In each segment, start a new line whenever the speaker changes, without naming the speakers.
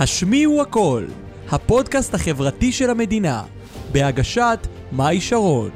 השמיעו הכל, הפודקאסט החברתי של המדינה, בהגשת מאי שרון.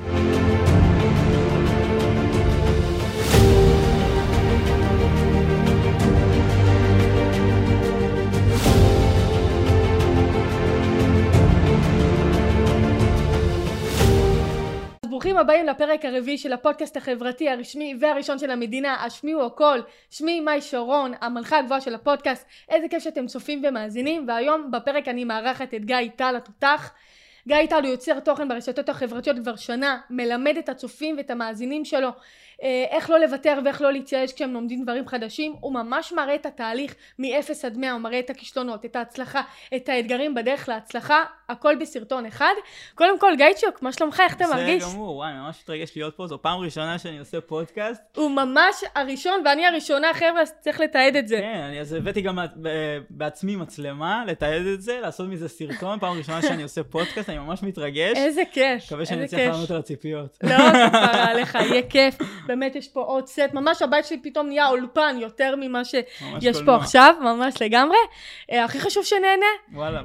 הבאים לפרק הרביעי של הפודקאסט החברתי הרשמי והראשון של המדינה, השמיעו הכל, שמי מאי שרון, המלכה הגבוהה של הפודקאסט, איזה כיף שאתם צופים ומאזינים, והיום בפרק אני מארחת את גיא טל התותח. גיא טל הוא יוצר תוכן ברשתות החברתיות כבר שנה, מלמד את הצופים ואת המאזינים שלו אה, איך לא לוותר ואיך לא להתייאש כשהם לומדים דברים חדשים, הוא ממש מראה את התהליך מ-0 עד 100, הוא מראה את הכישלונות, את ההצלחה, את האתגרים בדרך להצלחה, הכל בסרטון אחד. קודם כל גייצ'וק, מה שלומך? איך אתה מרגיש?
בסדר גמור, וואי, ממש מתרגש להיות פה, זו פעם ראשונה שאני עושה פודקאסט.
הוא ממש הראשון ואני הראשונה, חבר'ה, צריך לתעד את זה.
כן, אז הבאתי גם בעצמי מצלמה, לתעד את זה, לעשות מזה סרטון, פעם ראשונה שאני עושה פודקאסט, אני ממש מתרגש.
איזה כיף,
מקווה שאני אצליח. לענות על הציפיות.
לא, כפרה עליך, יהיה כיף. באמת יש פה עוד סט, ממש הבית שלי פתאום נהיה אולפן יותר ממה שיש פה. עכשיו, ממש לגמרי. אה, הכי חשוב שנהנה.
וואלה,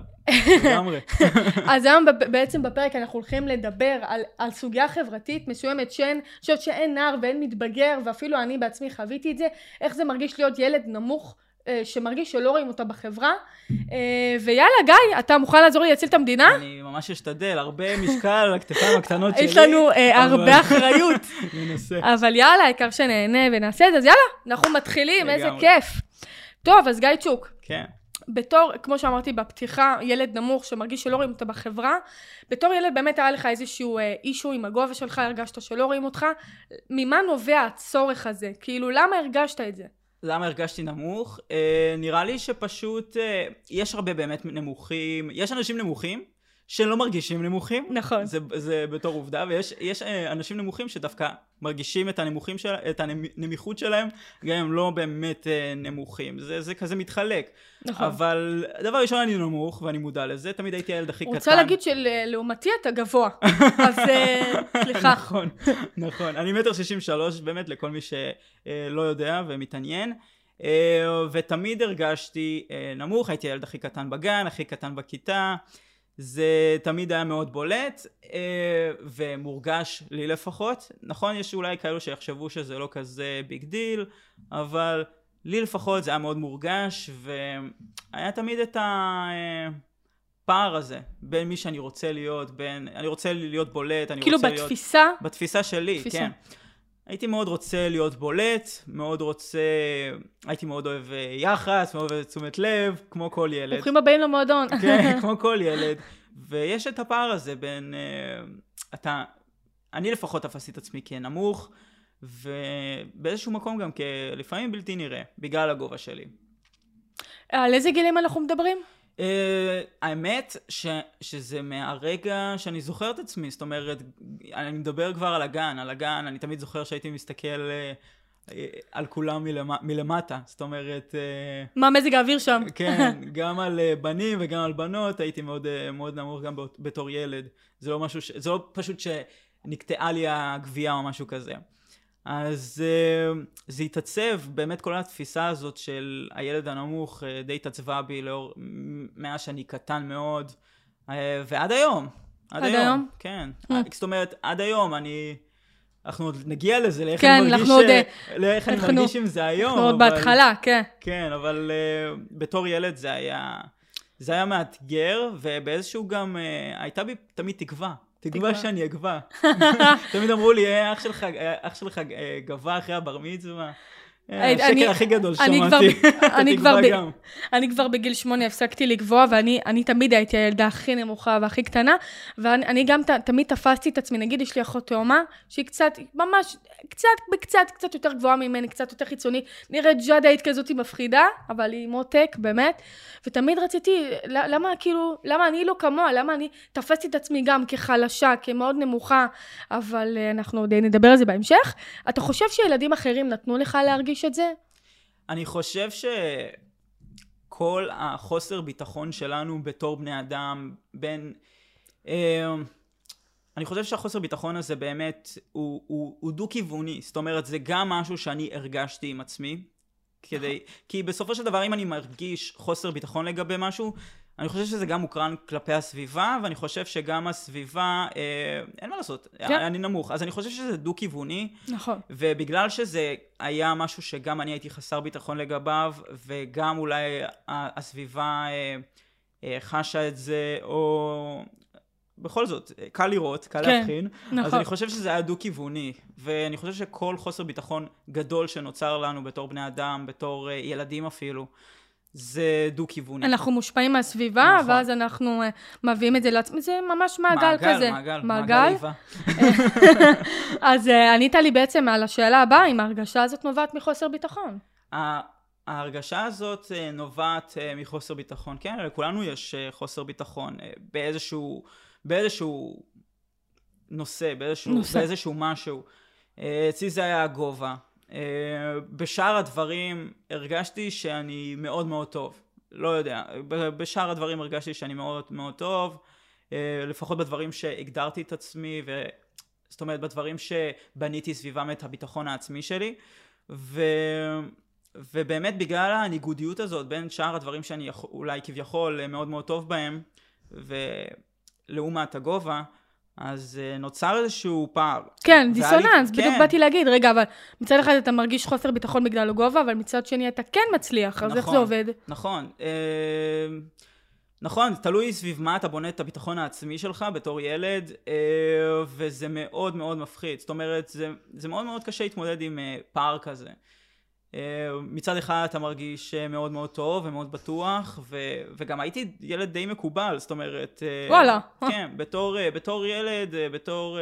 לגמרי.
אז היום בעצם בפרק אנחנו הולכים לדבר על, על סוגיה חברתית מסוימת שאין, אני חושבת שאין נער ואין מתבגר, ואפילו אני בעצמי חוויתי את זה, איך זה מרגיש להיות ילד נמוך. אה, שמרגיש שלא רואים אותה בחברה, אה, ויאללה גיא, אתה מוכן לעזור לי להציל את המדינה?
אני ממש אשתדל, הרבה משקל על הכתפיים הקטנות שלי.
יש לנו אה,
אבל-
הרבה אחריות.
ננסה.
אבל יאללה, העיקר שנהנה ונעשה את זה, אז יאללה, אנחנו מתחילים, איזה. כיף. טוב, אז גיא צ'וק,
כן.
בתור, כמו שאמרתי בפתיחה, ילד נמוך שמרגיש שלא רואים אותו בחברה, בתור ילד באמת היה לך איזשהו אה, אישו עם הגובה שלך, הרגשת שלא רואים אותך, ממה נובע הצורך הזה? כאילו, למה הרגשת את זה?
למה הרגשתי נמוך? אה, נראה לי שפשוט אה, יש הרבה באמת נמוכים, יש אנשים נמוכים שלא מרגישים נמוכים.
נכון.
זה, זה בתור עובדה, ויש יש, אה, אנשים נמוכים שדווקא מרגישים את הנמוכים של, את הנמיכות שלהם, גם אם הם לא באמת אה, נמוכים. זה, זה כזה מתחלק.
נכון.
אבל דבר ראשון אני נמוך, ואני מודע לזה, תמיד הייתי הילד הכי קטן.
רוצה להגיד שלעומתי אתה גבוה, אז אה, סליחה.
נכון, נכון. אני מטר שישים שלוש, באמת, לכל מי שלא יודע ומתעניין. ותמיד הרגשתי נמוך, הייתי הילד הכי קטן בגן, הכי קטן בכיתה. זה תמיד היה מאוד בולט, אה, ומורגש לי לפחות. נכון, יש אולי כאלו שיחשבו שזה לא כזה big deal, אבל לי לפחות זה היה מאוד מורגש, והיה תמיד את הפער הזה בין מי שאני רוצה להיות, בין... אני רוצה להיות בולט, אני
כאילו
רוצה להיות...
בתפיסה,
בתפיסה שלי,
תפיסה.
כן. הייתי מאוד רוצה להיות בולט, מאוד רוצה, הייתי מאוד אוהב אה, יח"צ, מאוד אוהב תשומת לב, כמו כל ילד.
ברוכים הבאים למועדון.
כן, כמו כל ילד. ויש את הפער הזה בין, אה, אתה, אני לפחות תפסתי את עצמי כנמוך, ובאיזשהו מקום גם כלפעמים בלתי נראה, בגלל הגובה שלי.
על איזה גילים אנחנו מדברים?
Uh, האמת ש, שזה מהרגע שאני זוכר את עצמי, זאת אומרת, אני מדבר כבר על הגן, על הגן, אני תמיד זוכר שהייתי מסתכל uh, uh, על כולם מלמ, מלמטה, זאת אומרת, uh,
מה מזג האוויר שם?
כן, גם על uh, בנים וגם על בנות, הייתי מאוד, uh, מאוד נמוך גם בתור ילד, זה לא משהו, ש, זה לא פשוט שנקטעה לי הגבייה או משהו כזה. אז uh, זה התעצב, באמת כל התפיסה הזאת של הילד הנמוך uh, די התעצבה בי לאור, מאז שאני קטן מאוד, uh, ועד היום.
עד היום?
כן.
Hmm.
זאת אומרת, עד היום אני... אנחנו עוד נגיע לזה, לאיך
כן,
אני מרגיש,
אנחנו עוד,
לאיך אני
אנחנו-
מרגיש עם זה היום.
אנחנו עוד
אבל-
בהתחלה, כן.
כן, אבל uh, בתור ילד זה היה, זה היה מאתגר, ובאיזשהו גם, uh, הייתה בי תמיד תקווה. תקווה. שאני אגבה. תמיד אמרו לי, "אה, אח שלך, אה, אה, גבה אחרי הבר מצווה. אה,
אני-
השקר הכי גדול
אני כבר-
שמעתי. את
אני כבר
התקווה
ב-
גם.
אני כבר בגיל שמונה הפסקתי לגבוה, ואני אני תמיד הייתי הילדה הכי נמוכה והכי קטנה, ואני אני גם תמיד תפסתי את עצמי, נגיד יש לי אחות תאומה, שהיא קצת, ממש, קצת, בקצת, קצת יותר גבוהה ממני, קצת יותר חיצונית, נראית ג'אדאית כזאת מפחידה, אבל היא מותק, באמת, ותמיד רציתי, למה כאילו, למה אני לא כמוה, למה אני תפסתי את עצמי גם כחלשה, כמאוד נמוכה, אבל אה, אנחנו עוד נדבר על זה בהמשך. אתה חושב שילדים אחרים נתנו לך להרגיש את זה?
אני חושב שכל החוסר ביטחון שלנו בתור בני אדם, בין... אה, אני חושב שהחוסר ביטחון הזה באמת הוא, הוא, הוא דו-כיווני, זאת אומרת זה גם משהו שאני הרגשתי עם עצמי. כדי, כי בסופו של דבר אם אני מרגיש חוסר ביטחון לגבי משהו, אני חושב שזה גם מוקרן כלפי הסביבה, ואני חושב שגם הסביבה, אה, אין מה לעשות,
כן.
אני נמוך. אז אני חושב שזה דו-כיווני,
נכון.
ובגלל שזה היה משהו שגם אני הייתי חסר ביטחון לגביו, וגם אולי הסביבה אה, אה, חשה את זה, או... בכל זאת, אה, קל לראות, קל
כן,
להבחין. אז
נכון.
אני חושב שזה היה דו-כיווני, ואני חושב שכל חוסר ביטחון גדול שנוצר לנו בתור בני אדם, בתור אה, ילדים אפילו, זה דו-כיווני.
אנחנו מושפעים מהסביבה,
נכון.
ואז אנחנו אה, מביאים את זה לעצמי, זה ממש מעגל כזה.
מעגל,
מעגל.
מעגל איבה.
אז אה, ענית לי בעצם על השאלה הבאה, אם ההרגשה הזאת נובעת מחוסר ביטחון.
ההרגשה הזאת אה, נובעת מחוסר ביטחון. כן, לכולנו יש חוסר ביטחון באיזשהו, באיזשהו נושא, באיזשהו,
נושא.
באיזשהו משהו. אצלי זה היה הגובה. אה, בשאר הדברים הרגשתי שאני מאוד מאוד טוב. לא יודע, בשאר הדברים הרגשתי שאני מאוד מאוד טוב, אה, לפחות בדברים שהגדרתי את עצמי, ו... זאת אומרת בדברים שבניתי סביבם את הביטחון העצמי שלי, ו... ובאמת בגלל הניגודיות הזאת בין שאר הדברים שאני אולי כביכול מאוד מאוד טוב בהם, ולעומת הגובה, אז אה, נוצר איזשהו פער.
כן, דיסוננס, בדיוק
כן.
באתי להגיד, רגע, אבל מצד אחד אתה מרגיש חוסר ביטחון בגלל הגובה, אבל מצד שני אתה כן מצליח, אז איך
נכון.
זה עובד?
נכון. אה, נכון, תלוי סביב מה אתה בונה את הביטחון העצמי שלך בתור ילד, אה, וזה מאוד מאוד מפחיד. זאת אומרת, זה, זה מאוד מאוד קשה להתמודד עם אה, פער כזה. אה, מצד אחד אתה מרגיש מאוד מאוד טוב ומאוד בטוח, ו, וגם הייתי ילד די מקובל, זאת אומרת... אה,
וואלה.
כן, בתור, אה, בתור ילד, בתור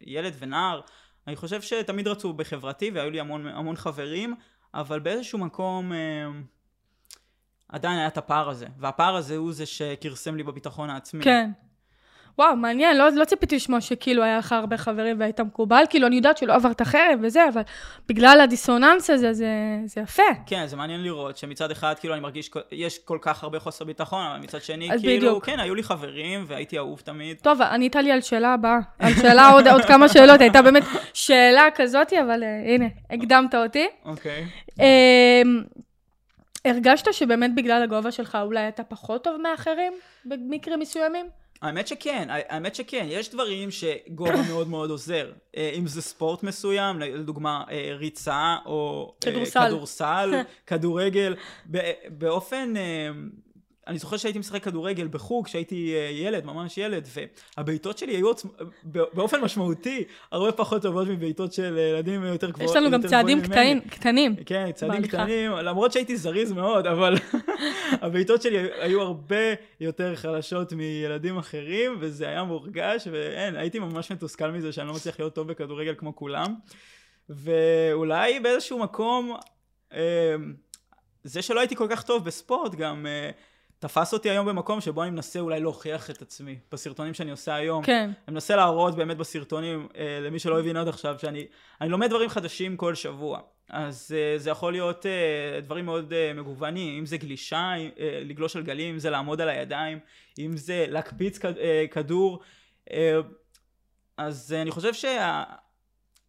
ילד ונער, אני חושב שתמיד רצו בחברתי והיו לי המון, המון חברים, אבל באיזשהו מקום עדיין היה את הפער הזה, והפער הזה הוא זה שכרסם לי בביטחון העצמי.
כן. וואו, מעניין, לא, לא ציפיתי לשמוע שכאילו היה לך הרבה חברים והיית מקובל, כאילו אני יודעת שלא עברת חרם וזה, אבל בגלל הדיסוננס הזה, זה, זה יפה.
כן, זה מעניין לראות שמצד אחד כאילו אני מרגיש, יש כל כך הרבה חוסר ביטחון, אבל מצד שני כאילו,
בדיוק.
כן, היו לי חברים והייתי אהוב תמיד.
טוב, ענית לי על שאלה הבאה, על שאלה עוד, עוד כמה שאלות, הייתה באמת שאלה כזאת, אבל uh, הנה, הקדמת אותי.
אוקיי.
Uh, הרגשת שבאמת בגלל הגובה שלך אולי אתה פחות טוב מאחרים במקרים מסוימים?
האמת שכן, האמת שכן, יש דברים שגובה מאוד מאוד עוזר. אה, אם זה ספורט מסוים, לדוגמה אה, ריצה או אה,
כדורסל.
כדורסל, כדורגל, באופן... אני זוכר שהייתי משחק כדורגל בחוג, כשהייתי אה, ילד, ממש ילד, והבעיטות שלי היו. באופן משמעותי הרבה פחות טובות מבעיטות של ילדים יותר גבוהות.
יש לנו גם צעדים
גבוהים.
קטנים, קטנים.
כן, צעדים
בהליכה.
קטנים, למרות שהייתי זריז מאוד, אבל הבעיטות שלי היו הרבה יותר חלשות מילדים אחרים, וזה היה מורגש, ואין, הייתי ממש מתוסכל מזה שאני לא מצליח להיות טוב בכדורגל כמו כולם. ואולי באיזשהו מקום, אה, זה שלא הייתי כל כך טוב בספורט גם אה, תפס אותי היום במקום שבו אני מנסה אולי להוכיח את עצמי, בסרטונים שאני עושה היום.
כן.
אני מנסה להראות באמת בסרטונים, אה, למי שלא הבין עד עכשיו, שאני אני לומד דברים חדשים כל שבוע. אז אה, זה יכול להיות אה, דברים מאוד אה, מגוונים, אם זה גלישה, אה, לגלוש על גלים, אם זה לעמוד על הידיים, אם זה להקפיץ כד, אה, כדור. אה, אז אה, אני חושב שה...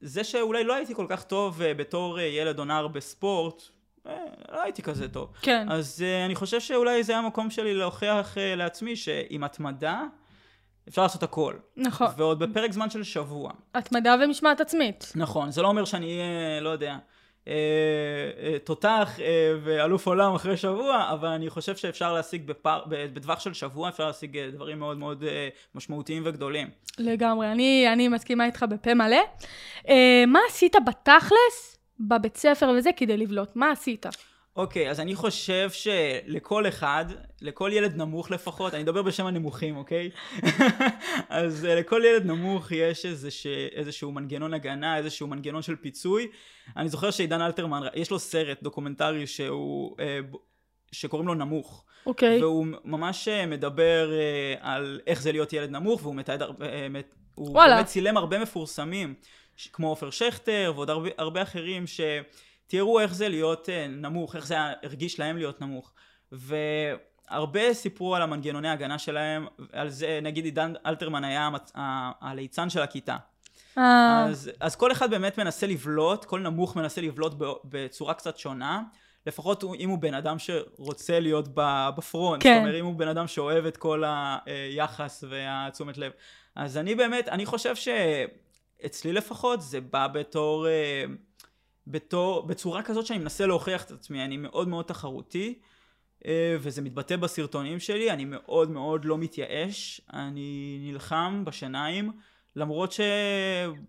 זה שאולי לא הייתי כל כך טוב אה, בתור אה, ילד או נער בספורט, לא הייתי כזה טוב.
כן.
אז uh, אני חושב שאולי זה המקום שלי להוכיח uh, לעצמי שעם התמדה אפשר לעשות הכל.
נכון.
ועוד בפרק זמן של שבוע.
התמדה ומשמעת עצמית.
נכון, זה לא אומר שאני אהיה, לא יודע, אה, אה, תותח אה, ואלוף עולם אחרי שבוע, אבל אני חושב שאפשר להשיג בפר, בטווח של שבוע, אפשר להשיג אה, דברים מאוד מאוד אה, משמעותיים וגדולים.
לגמרי, אני, אני מסכימה איתך בפה מלא. אה, מה עשית בתכלס, בבית ספר וזה, כדי לבלוט? מה עשית?
אוקיי, אז אני חושב שלכל אחד, לכל ילד נמוך לפחות, אני מדבר בשם הנמוכים, אוקיי? אז אה, לכל ילד נמוך יש איזשה, איזשהו מנגנון הגנה, איזשהו מנגנון של פיצוי. אני זוכר שעידן אלתרמן, יש לו סרט דוקומנטרי שהוא, אה, ב- שקוראים לו נמוך.
אוקיי.
והוא ממש אה, מדבר uh, על איך זה להיות ילד נמוך, והוא מתעד הרבה, אה, מת, הוא
וואלה.
באמת צילם הרבה מפורסמים, ש- כמו עופר שכטר ועוד הרבה, הרבה אחרים, שתראו איך זה להיות uh, נמוך, איך זה הרגיש להם להיות נמוך. והרבה סיפרו על המנגנוני ההגנה שלהם, על זה, נגיד עידן אלתרמן היה המצ- הליצן של הכיתה.
אה,
אז, אז כל אחד באמת מנסה לבלוט, כל נמוך מנסה לבלוט בצורה קצת שונה. לפחות אם הוא בן אדם שרוצה להיות בפרונט,
כן.
זאת אומרת אם הוא בן אדם שאוהב את כל היחס והתשומת לב. אז אני באמת, אני חושב שאצלי לפחות זה בא בתור, אה, בתור, בצורה כזאת שאני מנסה להוכיח את עצמי, אני מאוד מאוד תחרותי. אה, וזה מתבטא בסרטונים שלי, אני מאוד מאוד לא מתייאש, אני נלחם בשיניים, למרות ש...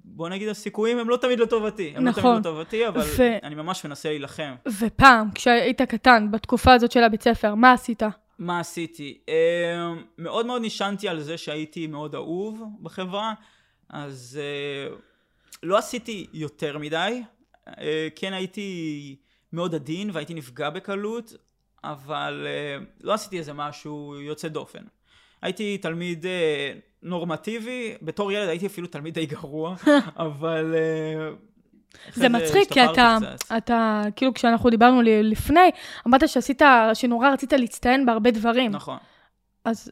בוא נגיד הסיכויים הם לא תמיד לטובתי, הם
נכון.
לא תמיד לטובתי, אבל
ו-
אני ממש מנסה להילחם.
ופעם, כשהיית קטן, בתקופה הזאת של הבית ספר, מה עשית?
מה עשיתי? אה, מאוד מאוד נשענתי על זה שהייתי מאוד אהוב בחברה, אז אה, לא עשיתי יותר מדי. אה, כן הייתי מאוד עדין והייתי נפגע בקלות, אבל אה, לא עשיתי איזה משהו יוצא דופן. הייתי תלמיד אה, נורמטיבי, בתור ילד הייתי אפילו תלמיד די גרוע, אבל... אה,
זה מצחיק, כי אתה,
קצת.
אתה, כאילו כשאנחנו דיברנו לפני, אמרת שעשית, שנורא רצית להצטיין בהרבה דברים.
נכון.
אז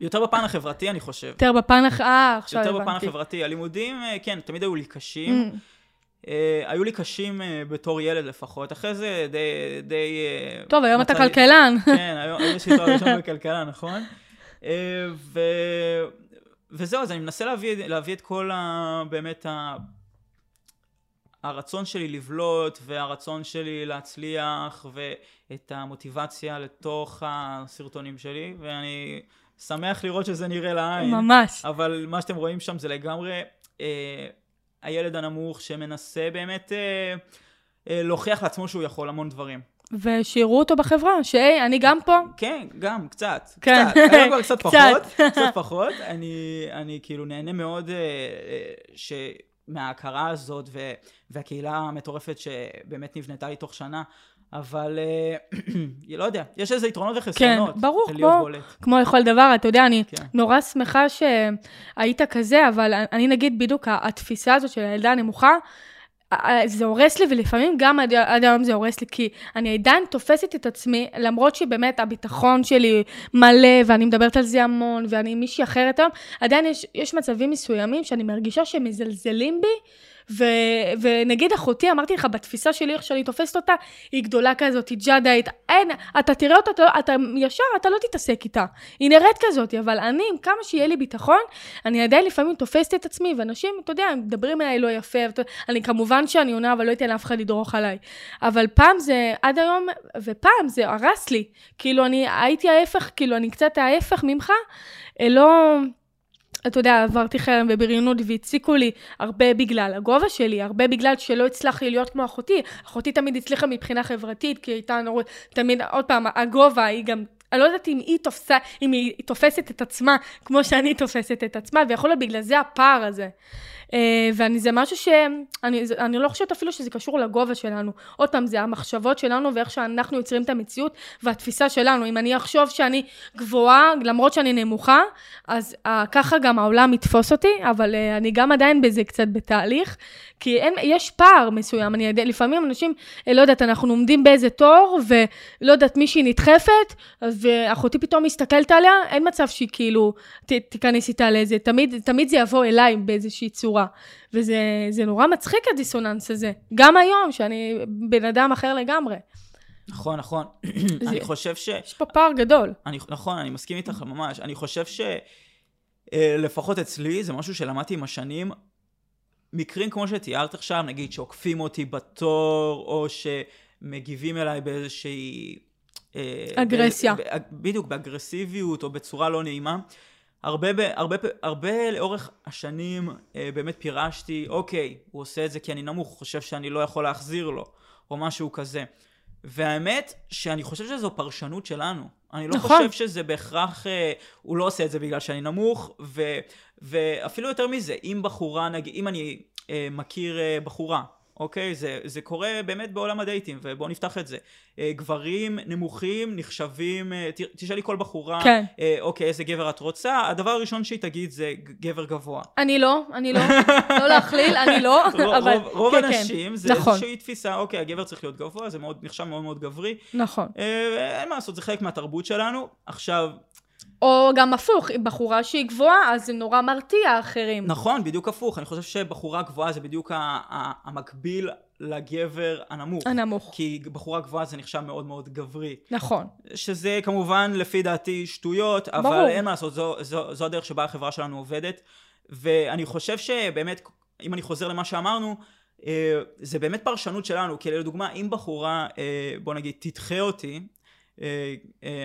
יותר בפן החברתי אני חושב.
יותר בפן. אה, עכשיו
יותר
הבנתי.
בפן החברתי. הלימודים, אה, כן, תמיד היו לי קשים.
Mm,
אה, היו לי קשים אה, בתור ילד לפחות. אחרי זה די... די
טוב, היום אתה כלכלן.
כן, היום יש לי תואר ראשון בכלכלה, נכון? ו... וזהו, אז אני מנסה להביא, להביא את כל ה... באמת ה... הרצון שלי לבלוט והרצון שלי להצליח ואת המוטיבציה לתוך הסרטונים שלי ואני שמח לראות שזה נראה לעין.
ממש.
אבל מה שאתם רואים שם זה לגמרי אה, הילד הנמוך שמנסה באמת אה, אה, להוכיח לעצמו שהוא יכול המון דברים.
ושיראו אותו בחברה, שהי, אני גם פה.
כן, גם, קצת.
כן.
קצת. היום כבר קצת
קצת.
פחות, קצת פחות. אני, אני כאילו נהנה מאוד אה, אה, ש... מההכרה הזאת ו... והקהילה המטורפת שבאמת נבנתה לי תוך שנה. אבל אה, לא יודע, יש איזה יתרונות וחסרונות.
כן, ברור, כמו-
בולט.
כמו לכל דבר, אתה יודע, אני
כן.
נורא שמחה שהיית כזה, אבל אני נגיד בדיוק התפיסה הזאת של הילדה הנמוכה, זה הורס לי, ולפעמים גם עד, עד היום זה הורס לי, כי אני עדיין תופסת את עצמי, למרות שבאמת הביטחון שלי מלא, ואני מדברת על זה המון, ואני מישהי אחרת היום, עדיין יש, יש מצבים מסוימים שאני מרגישה שמזלזלים בי, ו, ונגיד אחותי, אמרתי לך, בתפיסה שלי, איך שאני תופסת אותה, היא גדולה כזאת, היא ג'אדאית, אין, אתה תראה אותה, אתה, אתה ישר, אתה לא תתעסק איתה. היא נראית כזאת, אבל אני, עם כמה שיהיה לי ביטחון, אני עדיין לפעמים תופסת את עצמי, ואנשים, אתה יודע, מדברים אליי לא יפה, ואתה- אני כמובן שאני עונה, אבל לא אתן לאף אחד לדרוך עליי. אבל פעם זה, עד היום, ופעם זה הרס לי. כאילו, אני הייתי ההפך, כאילו, אני קצת ההפך ממך, אה, לא... אתה יודע, עברתי חרם ובריונות והציקו לי הרבה בגלל הגובה שלי, הרבה בגלל שלא הצלחתי להיות כמו אחותי. אחותי תמיד הצליחה מבחינה חברתית, כי הייתה נורא, תמיד, עוד פעם, הגובה היא גם... אני לא יודעת אם היא תופסה, אם היא תופסת את עצמה כמו שאני תופסת את עצמה, ויכול להיות בגלל זה הפער הזה. אה, ואני, זה משהו שאני לא חושבת אפילו שזה קשור לגובה שלנו. עוד פעם, זה המחשבות שלנו ואיך שאנחנו יוצרים את המציאות והתפיסה שלנו. אם אני אחשוב שאני גבוהה, למרות שאני נמוכה, אז אה, ככה גם העולם יתפוס אותי, אבל אה, אני גם עדיין בזה קצת בתהליך, כי אין, יש פער מסוים. אני לפעמים אנשים, לא יודעת, אנחנו עומדים באיזה תור, ולא יודעת, מישהי נדחפת, אז אה, אחותי פתאום מסתכלת עליה, אין מצב שהיא כאילו תיכנס איתה לאיזה, תמיד, תמיד זה יבוא אליי באיזושהי צורה. וזה זה נורא מצחיק הדיסוננס הזה. גם היום, שאני בן אדם אחר לגמרי.
נכון, נכון. אני חושב ש...
יש פה פער גדול.
אני, נכון, אני מסכים איתך ממש. אני חושב ש... אה, לפחות אצלי, זה משהו שלמדתי עם השנים. מקרים כמו שתיארת עכשיו, נגיד שעוקפים אותי בתור, או שמגיבים אליי באיזושהי... אה,
אגרסיה.
בדיוק, באגרסיביות או בצורה לא נעימה. הרבה, הרבה, פ- הרבה לאורך השנים אה, באמת פירשתי, אוקיי, הוא עושה את זה כי אני נמוך, הוא חושב שאני לא יכול להחזיר לו, או משהו כזה. והאמת שאני חושב שזו פרשנות שלנו. אני לא
נכון.
חושב שזה בהכרח, אה, הוא לא עושה את זה בגלל שאני נמוך, ו, ואפילו יותר מזה, אם בחורה, נגיד, אם אני אה, מכיר אה, בחורה, אוקיי? זה, זה קורה באמת בעולם הדייטים, ובואו נפתח את זה. אה, גברים נמוכים נחשבים, אה, ת- תשאלי כל בחורה,
כן.
אה, אוקיי, איזה גבר את רוצה? הדבר הראשון שהיא תגיד זה גבר גבוה.
אני לא, אני לא. לא להכליל, אני לא.
רוב,
אבל...
רוב, רוב
כן, כן.
הנשים זה
נכון.
איזושהי תפיסה, אוקיי, הגבר צריך להיות גבוה, זה מאוד, נחשב מאוד מאוד גברי.
נכון.
אה, אין מה לעשות, זה חלק מהתרבות שלנו. עכשיו,
או גם הפוך, בחורה שהיא גבוהה, אז זה נורא מרתיע אחרים.
נכון, בדיוק הפוך. אני חושב שבחורה גבוהה זה בדיוק המקביל לגבר הנמוך.
הנמוך.
כי בחורה גבוהה זה נחשב מאוד מאוד גברי.
נכון.
שזה כמובן לפי דעתי שטויות, אבל
ברור.
אין מה לעשות, זו, זו, זו הדרך שבה החברה שלנו עובדת. ואני חושב שבאמת, אם אני חוזר למה שאמרנו, אה, זה באמת פרשנות שלנו, כי לדוגמה, אם בחורה, אה, בוא נגיד, תדחה אותי, אה,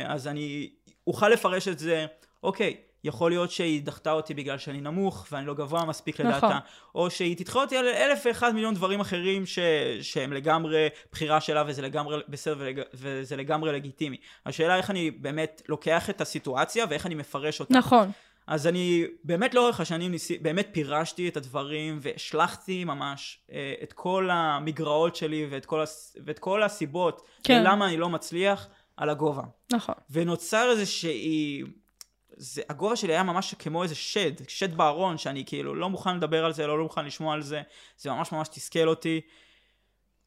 אז אני אוכל לפרש את זה, אוקיי, יכול להיות שהיא דחתה אותי בגלל שאני נמוך ואני לא גבוה מספיק
נכון.
לדעתה, או שהיא תדחה אותי על אלף ואחד מיליון דברים אחרים ש... שהם לגמרי בחירה שלה וזה לגמרי בסדר ולג... וזה לגמרי לגיטימי. השאלה איך אני באמת לוקח את הסיטואציה ואיך אני מפרש אותה.
נכון.
אז אני באמת לאורך השנים ניסי, באמת פירשתי את הדברים והשלכתי ממש אה, את כל המגרעות שלי ואת כל, הס... ואת כל הסיבות
כן.
למה אני לא מצליח על הגובה.
נכון.
ונוצר איזה שהיא... זה, הגובה שלי היה ממש כמו איזה שד, שד בארון, שאני כאילו לא מוכן לדבר על זה, לא, לא מוכן לשמוע על זה, זה ממש ממש תסכל אותי.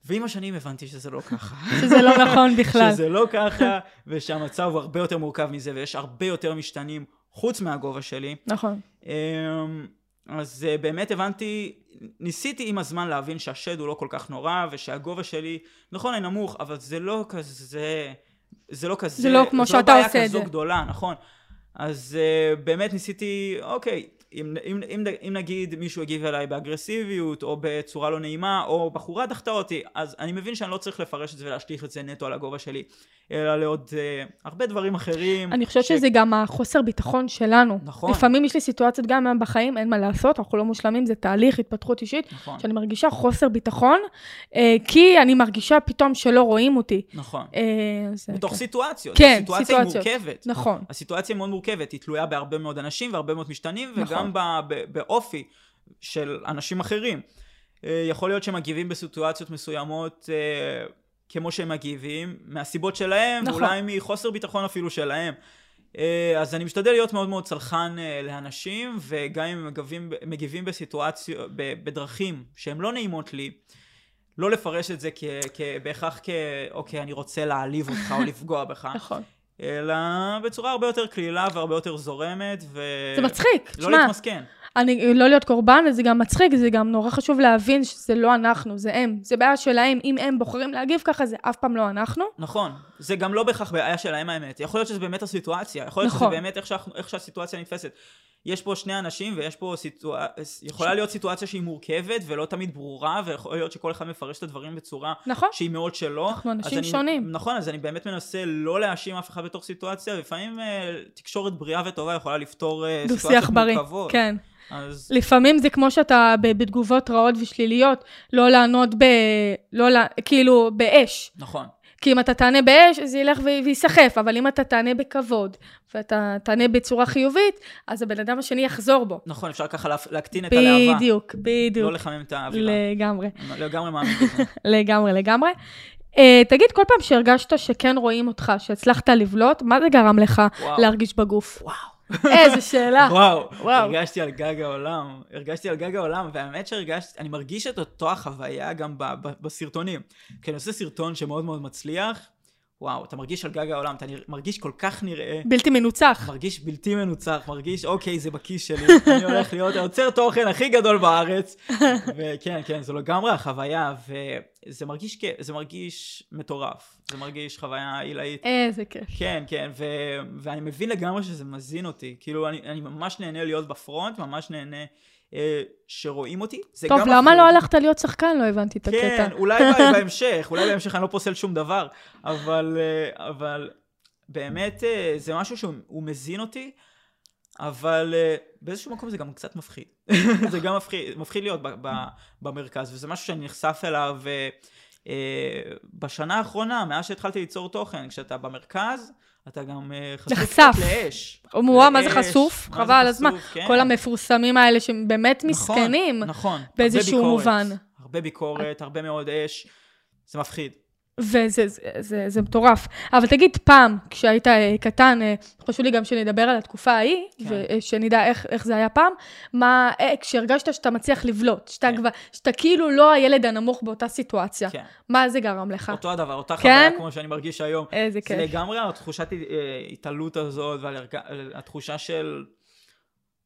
ועם השנים הבנתי שזה לא ככה.
שזה לא נכון בכלל.
שזה לא ככה, ושהמצב הוא הרבה יותר מורכב מזה, ויש הרבה יותר משתנים חוץ מהגובה שלי.
נכון.
אמ, אז אה, באמת הבנתי, ניסיתי עם הזמן להבין שהשד הוא לא כל כך נורא, ושהגובה שלי, נכון, אני נמוך, אבל זה לא כזה, זה לא כזה,
זה לא כמו
זו
שאתה
בעיה
עושה את
כזו
זה.
גדולה, נכון. אז uh, באמת ניסיתי, אוקיי, אם, אם, אם, אם נגיד מישהו הגיב אליי באגרסיביות, או בצורה לא נעימה, או בחורה דחתה אותי, אז אני מבין שאני לא צריך לפרש את זה ולהשליך את זה נטו על הגובה שלי, אלא לעוד uh, הרבה דברים אחרים.
אני חושבת שזה גם החוסר ביטחון שלנו.
נכון.
לפעמים יש לי סיטואציות גם בחיים, אין מה לעשות, אנחנו לא מושלמים, זה תהליך התפתחות אישית,
נכון,
שאני מרגישה חוסר ביטחון, אה, כי אני מרגישה פתאום שלא רואים אותי.
נכון.
אה, זה-
מתוך
כן.
סיטואציות.
כן,
הסיטואציה
סיטואציות.
היא מורכבת.
נכון.
הסיטואציה היא מאוד מורכבת, היא תלויה בהרבה מאוד אנשים והרבה מאוד משתנים,
נכון.
וגם ב- ב- באופי של אנשים אחרים. אה, יכול להיות שהם מגיבים בסיטואציות מסוימות אה, כמו שהם מגיבים, מהסיבות שלהם,
נכון.
אולי מחוסר ביטחון אפילו שלהם. אה, אז אני משתדל להיות מאוד מאוד צלחן לאנשים, וגם אם הם מגיבים, מגיבים בסיטואציות, בדרכים שהן לא נעימות לי, לא לפרש את זה כ- כ- בהכרח כ... אוקיי, אני רוצה להעליב אותך או לפגוע בך.
נכון.
אלא בצורה הרבה יותר קלילה והרבה יותר זורמת, ו...
זה מצחיק,
לא
תשמע,
להתמסכן.
אני, לא להיות קורבן, וזה גם מצחיק, זה גם נורא חשוב להבין שזה לא אנחנו, זה הם. זה בעיה שלהם, אם הם בוחרים להגיב ככה, זה אף פעם לא אנחנו.
נכון. זה גם לא בהכרח בעיה שלהם האמת. יכול להיות שזה באמת הסיטואציה. יכול להיות
נכון.
שזה באמת איך, שאנחנו, איך שהסיטואציה נתפסת. יש פה שני אנשים ויש פה סיטואציה, יכולה להיות סיטואציה שהיא מורכבת ולא תמיד ברורה, ויכול להיות שכל אחד מפרש את הדברים בצורה
נכון?
שהיא מאוד שלו.
אנחנו אנשים
אני,
שונים.
נכון, אז אני באמת מנסה לא להאשים אף אחד בתוך סיטואציה, לפעמים אה, תקשורת בריאה וטובה יכולה לפתור אה, סיטואציות
בריא,
מורכבות.
כן.
אז
לפעמים זה כמו שאתה בתגובות רעות ושליליות, לא לענות ב... לא, לה- כאילו, באש.
נכון.
כי אם אתה תענה באש, זה ילך וייסחף, אבל אם אתה תענה בכבוד, ואתה תענה בצורה חיובית, אז הבן אדם השני יחזור בו.
נכון, אפשר ככה להקטין את הלהבה.
בדיוק,
לא
בדיוק.
לחמם את האווירה.
לגמרי,
לגמרי מאמין בזה.
לגמרי, לגמרי. Uh, תגיד, כל פעם שהרגשת שכן רואים אותך, שהצלחת לבלוט, מה זה גרם לך
וואו.
להרגיש בגוף?
וואו.
איזה שאלה.
וואו,
וואו.
הרגשתי על גג העולם, הרגשתי על גג העולם, והאמת שהרגשתי, אני מרגיש את אותו החוויה גם ב- ב- בסרטונים. כי אני עושה סרטון שמאוד מאוד מצליח, וואו, אתה מרגיש על גג העולם, אתה מרגיש כל כך נראה,
בלתי מנוצח.
מרגיש בלתי מנוצח, מרגיש, אוקיי, זה בכיס שלי, אני הולך להיות היוצר תוכן הכי גדול בארץ. וכן, כן, זו לגמרי החוויה, וזה מרגיש, זה מרגיש מטורף, זה מרגיש חוויה עילאית.
איזה כיף.
כן, כן, ו- ואני מבין לגמרי שזה מזין אותי. כאילו, אני, אני ממש נהנה להיות בפרונט, ממש נהנה שרואים אותי. זה
טוב,
גם
למה
מפחיד.
לא הלכת להיות שחקן? לא הבנתי את הקטע.
כן, אולי בה- בהמשך, אולי בהמשך אני לא פוסל שום דבר, אבל, אה, אבל באמת אה, זה משהו שהוא הוא מזין אותי, אבל אה, באיזשהו מקום זה גם קצת מפחיד. זה גם מפחיד, מפחיד להיות ב- ב- במרכז, וזה משהו שאני נחשף אליו אה, אה, בשנה האחרונה, מאז שהתחלתי ליצור תוכן, כשאתה במרכז, אתה גם אה, חשוף לאש.
וואו, מה זה חשוף? חבל על הזמן.
כן.
כל המפורסמים האלה שהם באמת
נכון,
מסכנים.
נכון.
באיזשהו
הרבה ביקורת,
מובן.
הרבה ביקורת, הרבה מאוד אש, זה מפחיד.
וזה זה, זה, זה מטורף. אבל תגיד, פעם, כשהיית אה, קטן, אה, חשוב לי גם שנדבר על התקופה ההיא,
כן.
ושנדע איך, איך זה היה פעם, מה, אה, כשהרגשת שאתה מצליח לבלוט, שאתה,
כן.
כבר, שאתה כאילו לא הילד הנמוך באותה סיטואציה,
כן.
מה זה גרם לך?
אותו הדבר, אותה
כן?
חוויה כמו שאני מרגיש היום.
איזה
זה
כיף.
לגמרי התחושת אה, התעלות הזאת, והתחושה של...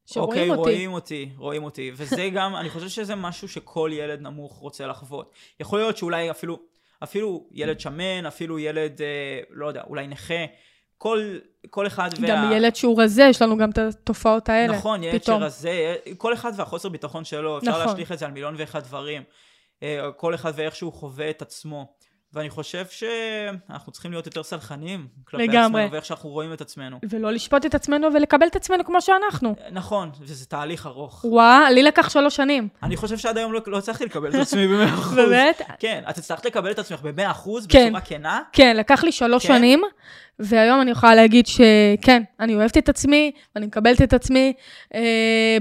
שרואים
אוקיי,
אותי.
רואים אותי, רואים אותי. וזה גם, אני חושב שזה משהו שכל ילד נמוך רוצה לחוות. יכול להיות שאולי אפילו, אפילו ילד שמן, אפילו ילד, אה, לא יודע, אולי נכה, כל, כל אחד וה...
גם ילד שהוא רזה, יש לנו גם את התופעות האלה.
נכון, ילד
פתאום.
שרזה, כל אחד והחוסר ביטחון שלו, אפשר
נכון.
להשליך את זה על מיליון ואחד דברים. אה, כל אחד ואיך שהוא חווה את עצמו. ואני חושב שאנחנו צריכים להיות יותר סלחנים כלפי
לגמרי.
עצמנו, ואיך שאנחנו רואים את עצמנו.
ולא לשפוט את עצמנו ולקבל את עצמנו כמו שאנחנו.
נכון, וזה תהליך ארוך.
וואה, לי לקח שלוש שנים.
אני חושב שעד היום לא, לא הצלחתי לקבל את עצמי במאה אחוז.
באמת?
כן, את הצלחת לקבל את עצמך במאה אחוז,
כן.
בצורה כנה?
כן, לקח לי שלוש
כן?
שנים, והיום אני יכולה להגיד שכן, אני אוהבת את עצמי, ואני מקבלת את עצמי אה,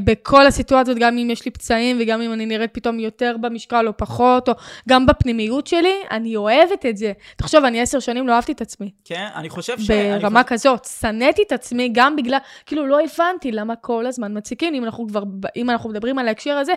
בכל הסיטואציות, גם אם יש לי פצעים, וגם אם אני נראית פתאום יותר במשקל או פחות, או גם בפנימיות שלי, אני אוהבת את זה. תחשוב, אני עשר שנים לא אהבתי את עצמי.
כן, אני חושב ש...
ברמה
חושב-
כזאת, שנאתי את עצמי גם בגלל, כאילו לא הבנתי למה כל הזמן מציקים, אם אנחנו כבר, אם אנחנו מדברים על ההקשר הזה,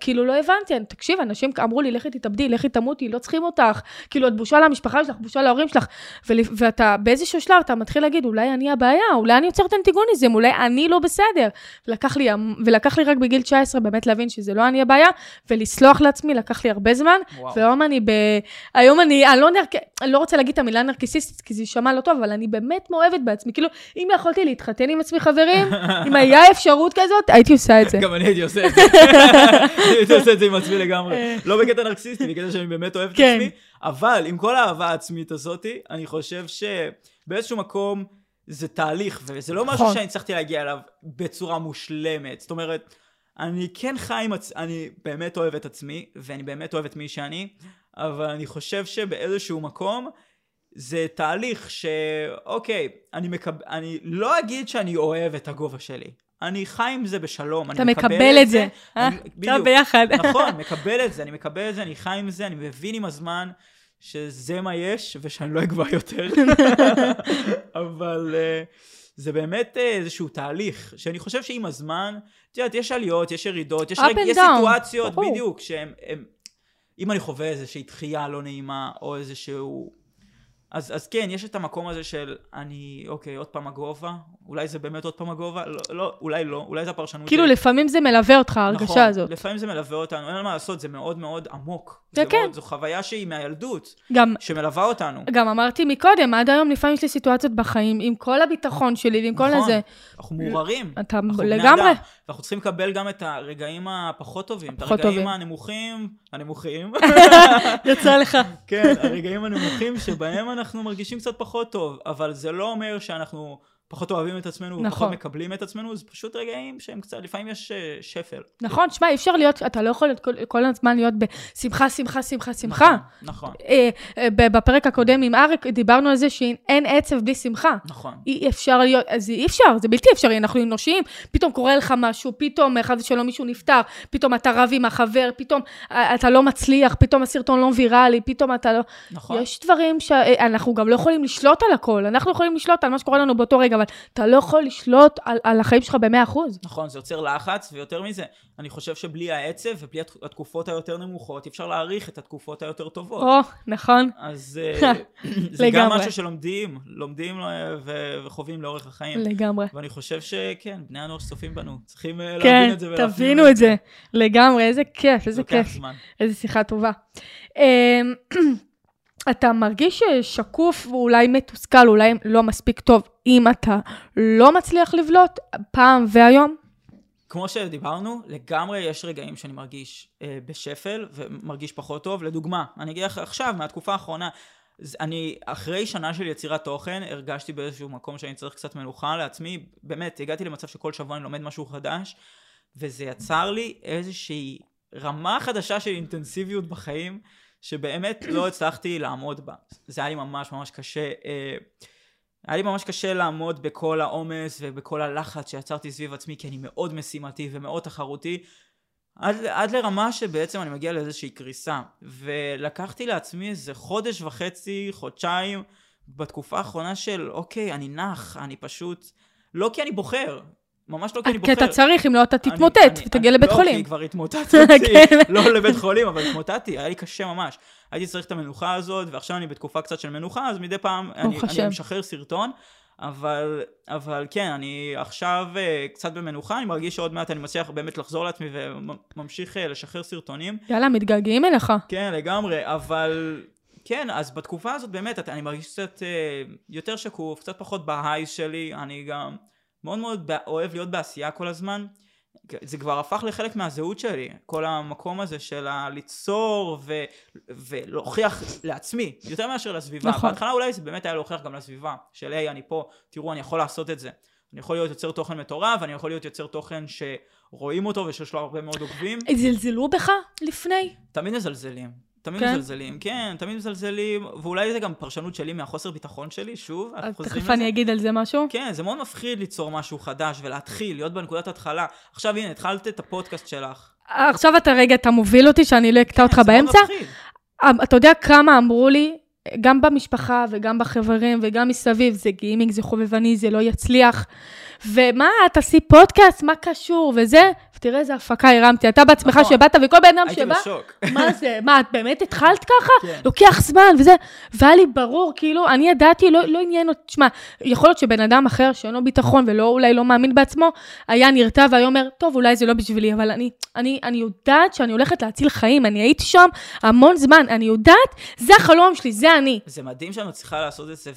כאילו לא הבנתי, אני- תקשיב, אנשים אמרו לי, לכי תתאבדי, לכי תמותי, לא צריכים אותך, כאילו את בושה למשפחה שלך, בושה להורים שלך, ול- ואתה באיזשהו שלב, אתה מתחיל להגיד, אולי אני הבעיה, אולי אני יוצרת אנטיגוניזם, אולי אני לא בסדר. ולקח לי, ולקח לי רק בגיל 19 באמת להבין שזה לא אני הבעיה, ולסלוח לעצמי לקח לי הרבה זמן,
וואו.
והיום אני ב... היום אני, אני לא, נרק... אני לא רוצה להגיד את המילה נרקיסיסטית, כי זה יישמע לא טוב, אבל אני באמת מאוהבת בעצמי. כאילו, אם יכולתי להתחתן עם עצמי, חברים, אם היה אפשרות כזאת, הייתי עושה את זה.
גם אני הייתי עושה את זה. הייתי עושה את זה עם עצמי לגמרי. לא בקטע נרקסיסטי, בקטע שאני באמת אוהב את
כן.
עצמי, אבל עם כל האהבה העצמית הזאתי, אני חושב שבאיזשהו מקום זה תהליך, וזה לא משהו
נכון.
שאני הצלחתי להגיע אליו בצורה מושלמת. זאת אומרת, אני כן חי עם עצמי, אני באמת אוהב את עצמי, ואני באמת אוהב את מי שאני, אבל אני חושב שבאיזשהו מקום, זה תהליך שאוקיי, אני, מקב... אני לא אגיד שאני אוהב את הגובה שלי. אני חי עם זה בשלום,
אתה
אני
מקבל את זה. אה?
אני,
אתה
בדיוק,
ביחד.
נכון, מקבל את זה, אני מקבל את זה, אני חי עם זה, אני מבין עם הזמן שזה מה יש, ושאני לא אגבה יותר. אבל uh, זה באמת uh, איזשהו תהליך, שאני חושב שעם הזמן, את יודעת, יש עליות, יש ירידות, יש, רג... יש סיטואציות,
ברור.
בדיוק, שהם... הם... אם אני חווה איזושהי דחייה לא נעימה, או איזשהו... אז, אז כן, יש את המקום הזה של אני, אוקיי, עוד פעם הגובה, אולי זה באמת עוד פעם הגובה, לא, לא, אולי לא, אולי זה הפרשנות
כאילו,
שלי.
לפעמים זה מלווה אותך, ההרגשה
נכון,
הזאת.
לפעמים זה מלווה אותנו, אין מה לעשות, זה מאוד מאוד עמוק.
זה כן.
מאוד, זו חוויה שהיא מהילדות,
גם
שמלווה אותנו.
גם אמרתי מקודם, עד היום לפעמים יש לי סיטואציות בחיים, עם כל הביטחון שלי ועם כל
נכון,
הזה.
אנחנו מעורערים.
אתה לגמרי.
ואנחנו צריכים לקבל גם את הרגעים הפחות טובים, את הרגעים
טובים.
הנמוכים, הנמוכים,
יצא לך.
כן, הרגעים הנמוכים שבהם אנחנו מרגישים קצת פחות טוב, אבל זה לא אומר שאנחנו פחות אוהבים את עצמנו,
נכון.
ופחות מקבלים את עצמנו, זה פשוט רגעים שהם קצת, לפעמים יש אה, שפל.
נכון, שמע, אי אפשר להיות, אתה לא יכול להיות כל, כל הזמן להיות בשמחה, שמחה, שמחה, שמחה.
נכון,
אה, אה, ב- בפרק הקודם עם אריק דיברנו על זה שאין עצב בלי שמחה.
נכון.
אי אפשר להיות, אז אי אפשר, זה בלתי אפשרי, אנחנו אנושיים, פתאום קורה לך משהו, פתאום חס ושלום מישהו נפטר, פתאום אתה רב עם החבר, פתאום אה, אתה לא מצליח, פתאום הסרטון לא ויראלי, פתאום אתה לא...
נכון.
יש דברים שאנחנו גם לא יכולים לשלוט על הכל, אנחנו יכולים לשלוט על מה שקורה לנו באותו רגע, אבל אתה לא יכול לשלוט על, על החיים שלך במאה אחוז.
נכון, זה יוצר לחץ, ויותר מזה, אני חושב שבלי העצב ובלי הת- התקופות היותר נמוכות, אפשר להעריך את התקופות היותר טובות.
או, נכון.
אז אה, זה גם. משהו שלומדים, לומדים אה, ו- וחווים לאורך החיים.
לגמרי.
ואני חושב שכן, בני הנוער שצופים בנו, צריכים אה,
כן,
להבין את זה ולהפנים
תבינו את זה. לגמרי, איזה כיף, איזה כיף.
זמן.
איזה שיחה טובה. אמ, אתה מרגיש שקוף ואולי מתוסכל, אולי לא מספיק טוב, אם אתה לא מצליח לבלוט פעם והיום?
כמו שדיברנו, לגמרי יש רגעים שאני מרגיש אה, בשפל ומרגיש פחות טוב. לדוגמה, אני אגיד לך עכשיו, מהתקופה האחרונה, אני אחרי שנה של יצירת תוכן, הרגשתי באיזשהו מקום שאני צריך קצת מנוחה לעצמי. באמת, הגעתי למצב שכל שבוע אני לומד משהו חדש, וזה יצר לי איזושהי רמה חדשה של אינטנסיביות בחיים, שבאמת לא הצלחתי לעמוד בה. זה היה לי ממש ממש קשה. אה, היה לי ממש קשה לעמוד בכל העומס ובכל הלחץ שיצרתי סביב עצמי, כי אני מאוד משימתי ומאוד תחרותי. עד, עד לרמה שבעצם אני מגיע לאיזושהי קריסה. ולקחתי לעצמי איזה חודש וחצי, חודשיים, בתקופה האחרונה של, אוקיי, אני נח, אני פשוט... לא כי אני בוחר, ממש לא כי אני
כי
בוחר.
אתה צריך, אם לא אתה תתמוטט ותגיע
אני-
לבית
לא,
חולים.
כי כבר התמוטטתי,
כן.
לא לבית חולים, אבל התמוטטתי, היה לי קשה ממש. הייתי צריך את המנוחה הזאת, ועכשיו אני בתקופה קצת של מנוחה, אז מדי פעם אני. אני משחרר סרטון, אבל, אבל כן, אני עכשיו אה, קצת במנוחה, אני מרגיש שעוד מעט אני מצליח באמת לחזור לעצמי וממשיך אה, לשחרר סרטונים.
יאללה, מתגעגעים אליך.
כן, לגמרי, אבל... כן, אז בתקופה הזאת באמת אני מרגיש קצת אה, יותר שקוף, קצת פחות בהייז שלי, אני גם מאוד מאוד אוהב להיות בעשייה כל הזמן. זה כבר הפך לחלק מהזהות שלי, כל המקום הזה של ה- ליצור ו- ולהוכיח לעצמי, יותר מאשר לסביבה.
נכון.
בהתחלה אולי זה באמת היה להוכיח גם לסביבה, של היי, אני פה, תראו, אני יכול לעשות את זה. אני יכול להיות יוצר תוכן מטורף, אני יכול להיות יוצר תוכן שרואים אותו ושיש לו הרבה מאוד עוקבים.
זלזלו בך לפני?
תמיד מזלזלים. תמיד
כן?
מזלזלים, כן, תמיד מזלזלים, ואולי זה גם פרשנות שלי מהחוסר ביטחון שלי, שוב, אנחנו חוזרים
תכף
לזה.
אני אגיד על זה משהו.
כן, זה מאוד מפחיד ליצור משהו חדש ולהתחיל, להיות בנקודת התחלה. עכשיו הנה, התחלת את הפודקאסט שלך.
עכשיו אתה רגע, אתה מוביל אותי שאני לא אקטע אותך
כן, זה מאוד
באמצע?
מפחיד.
אה, אתה יודע כמה אמרו לי, גם במשפחה וגם בחברים וגם מסביב, זה גימיק, זה חובבני, זה לא יצליח. ומה, תעשי פודקאסט, מה קשור וזה? ותראה איזה הפקה הרמתי. אתה בעצמך
נכון.
שבאת, וכל בן אדם
הייתי
שבא,
בשוק.
מה זה, מה, את באמת התחלת ככה?
כן.
לוקח זמן וזה, והיה לי ברור, כאילו, אני ידעתי, לא, לא עניין אותי, תשמע, יכול להיות שבן אדם אחר שאין לו ביטחון ולא, אולי לא מאמין בעצמו, היה נרתע והיה אומר, טוב, אולי זה לא בשבילי, אבל אני, אני, אני יודעת שאני הולכת להציל חיים, אני הייתי שם המון זמן, אני יודעת, זה החלום שלי, זה אני.
זה מדהים שאת מצליחה לעשות את זה,